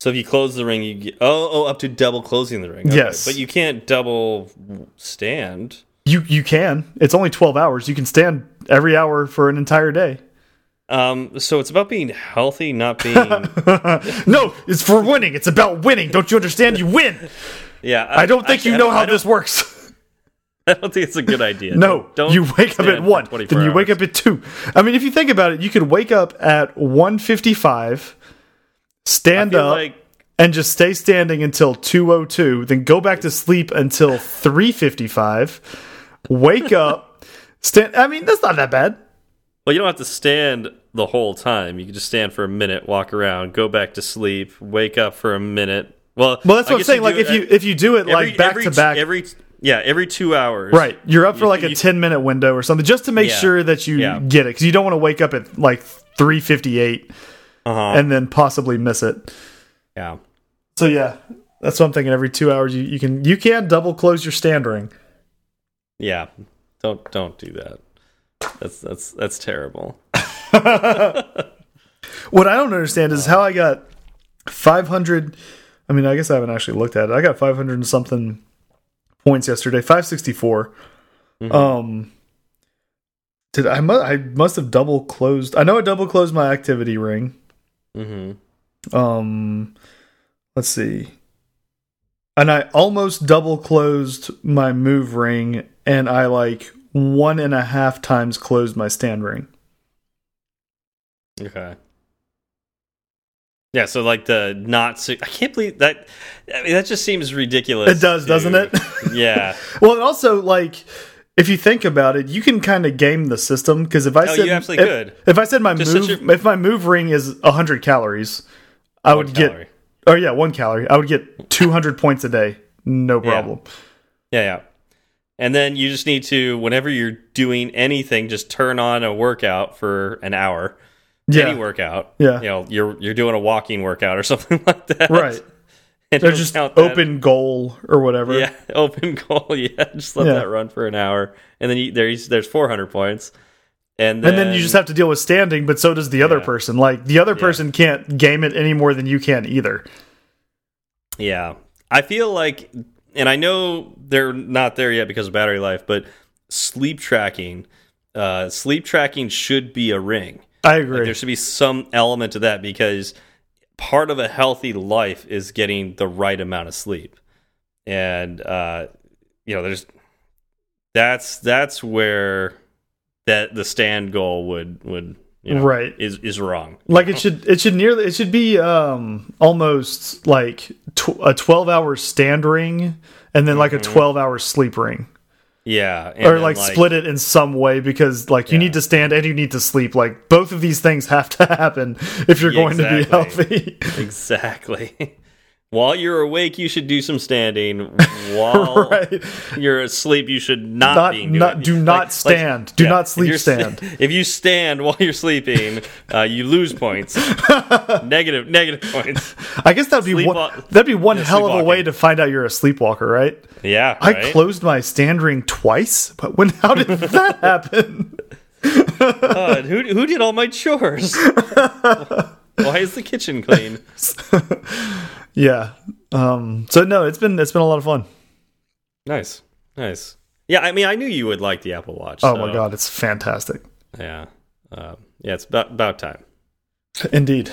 So if you close the ring, you get oh oh up to double closing the ring. Okay. Yes. but you can't double stand. You you can. It's only 12 hours. You can stand every hour for an entire day. Um, so it's about being healthy, not being. No, it's for winning. It's about winning. Don't you understand? You win. yeah, I don't think actually, you I know how this works. I don't think it's a good idea. No, don't you wake up at one, then you wake up at two. I mean, if you think about it, you could wake up at one fifty-five, stand up, like and just stay standing until two o two. Then go back to sleep until three fifty-five. Wake up, stand. I mean, that's not that bad. well, you don't have to stand the whole time. You can just stand for a minute, walk around, go back to sleep, wake up for a minute. Well, Well, that's I what I'm saying. Like if you if you do it every- like back every to back, every yeah every two hours, Right. You're up for You- like a 10 minute window or something just to make Yeah. sure that you Yeah. get it cuz you don't want to wake up at like 3:58 Uh-huh. and then possibly miss it. yeah. So yeah, that's what I'm thinking every 2 hours you, you can you can double close your stand ring. Yeah, don't don't do that. That's that's that's terrible. What I don't understand is how I got 500 I mean, I guess I haven't actually looked at it. I got 500 and something points yesterday, 564. Um did I mu I must have double closed. I know I double closed my activity ring. Hmm um let's see and i almost double closed my move ring and i like one and a half times closed my stand ring Okay. Yeah, so like the not. I can't believe that. I mean, that just seems ridiculous. it does to- doesn't it Yeah. well and also like if you think about it you can kind of game the system because if i Oh, said if, could. if i said my Just move your- if my move ring is 100 calories i would calorie. get oh yeah one calorie i would get 200 points a day no problem Yeah, yeah. and then you just need to whenever you're doing anything, just turn on a workout for an hour. Yeah. Any workout. Yeah. You know, you're you're doing a walking workout or something like that. Right. And They're just count that. open goal or whatever. Yeah, open goal. Yeah, just let Yeah. that run for an hour, and then you, there's there's 400 points, and then, And then you just have to deal with standing, but so does the other Yeah. person. Like the other person can't game it any more than you can either. Yeah. I feel like, and I know they're not there yet because of battery life, but sleep tracking, uh, sleep tracking should be a ring. I agree. There should be some element to that because part of a healthy life is getting the right amount of sleep. And, uh, you know, there's, that's, that's where that the stand goal would, would, you know, Right. is, is wrong. like it should it should nearly it should be um almost like tw a 12 hour stand ring and then like a 12 hour sleep ring Yeah. and or then, like, split it in some way because like you Yeah. need to stand and you need to sleep like both of these things have to happen if you're Yeah, going to be healthy Exactly. While you're awake, you should do some standing. While right you're asleep, you should not, not be doing not do not like- stand do yeah, not sleep you're stand If you stand while you're sleeping, uh, you lose points. negative, negative points. i guess that'd be one that'd be one Yeah, hell of a way to find out you're a sleepwalker right Yeah, i right? closed my stand ring twice but when how did that happen God, who who did all my chores? Why is the kitchen clean? Yeah um so no it's been it's been a lot of fun Nice, nice. Yeah, I mean, I knew you would like the Apple Watch. oh so, my god it's fantastic Yeah, uh, yeah. It's about about time. indeed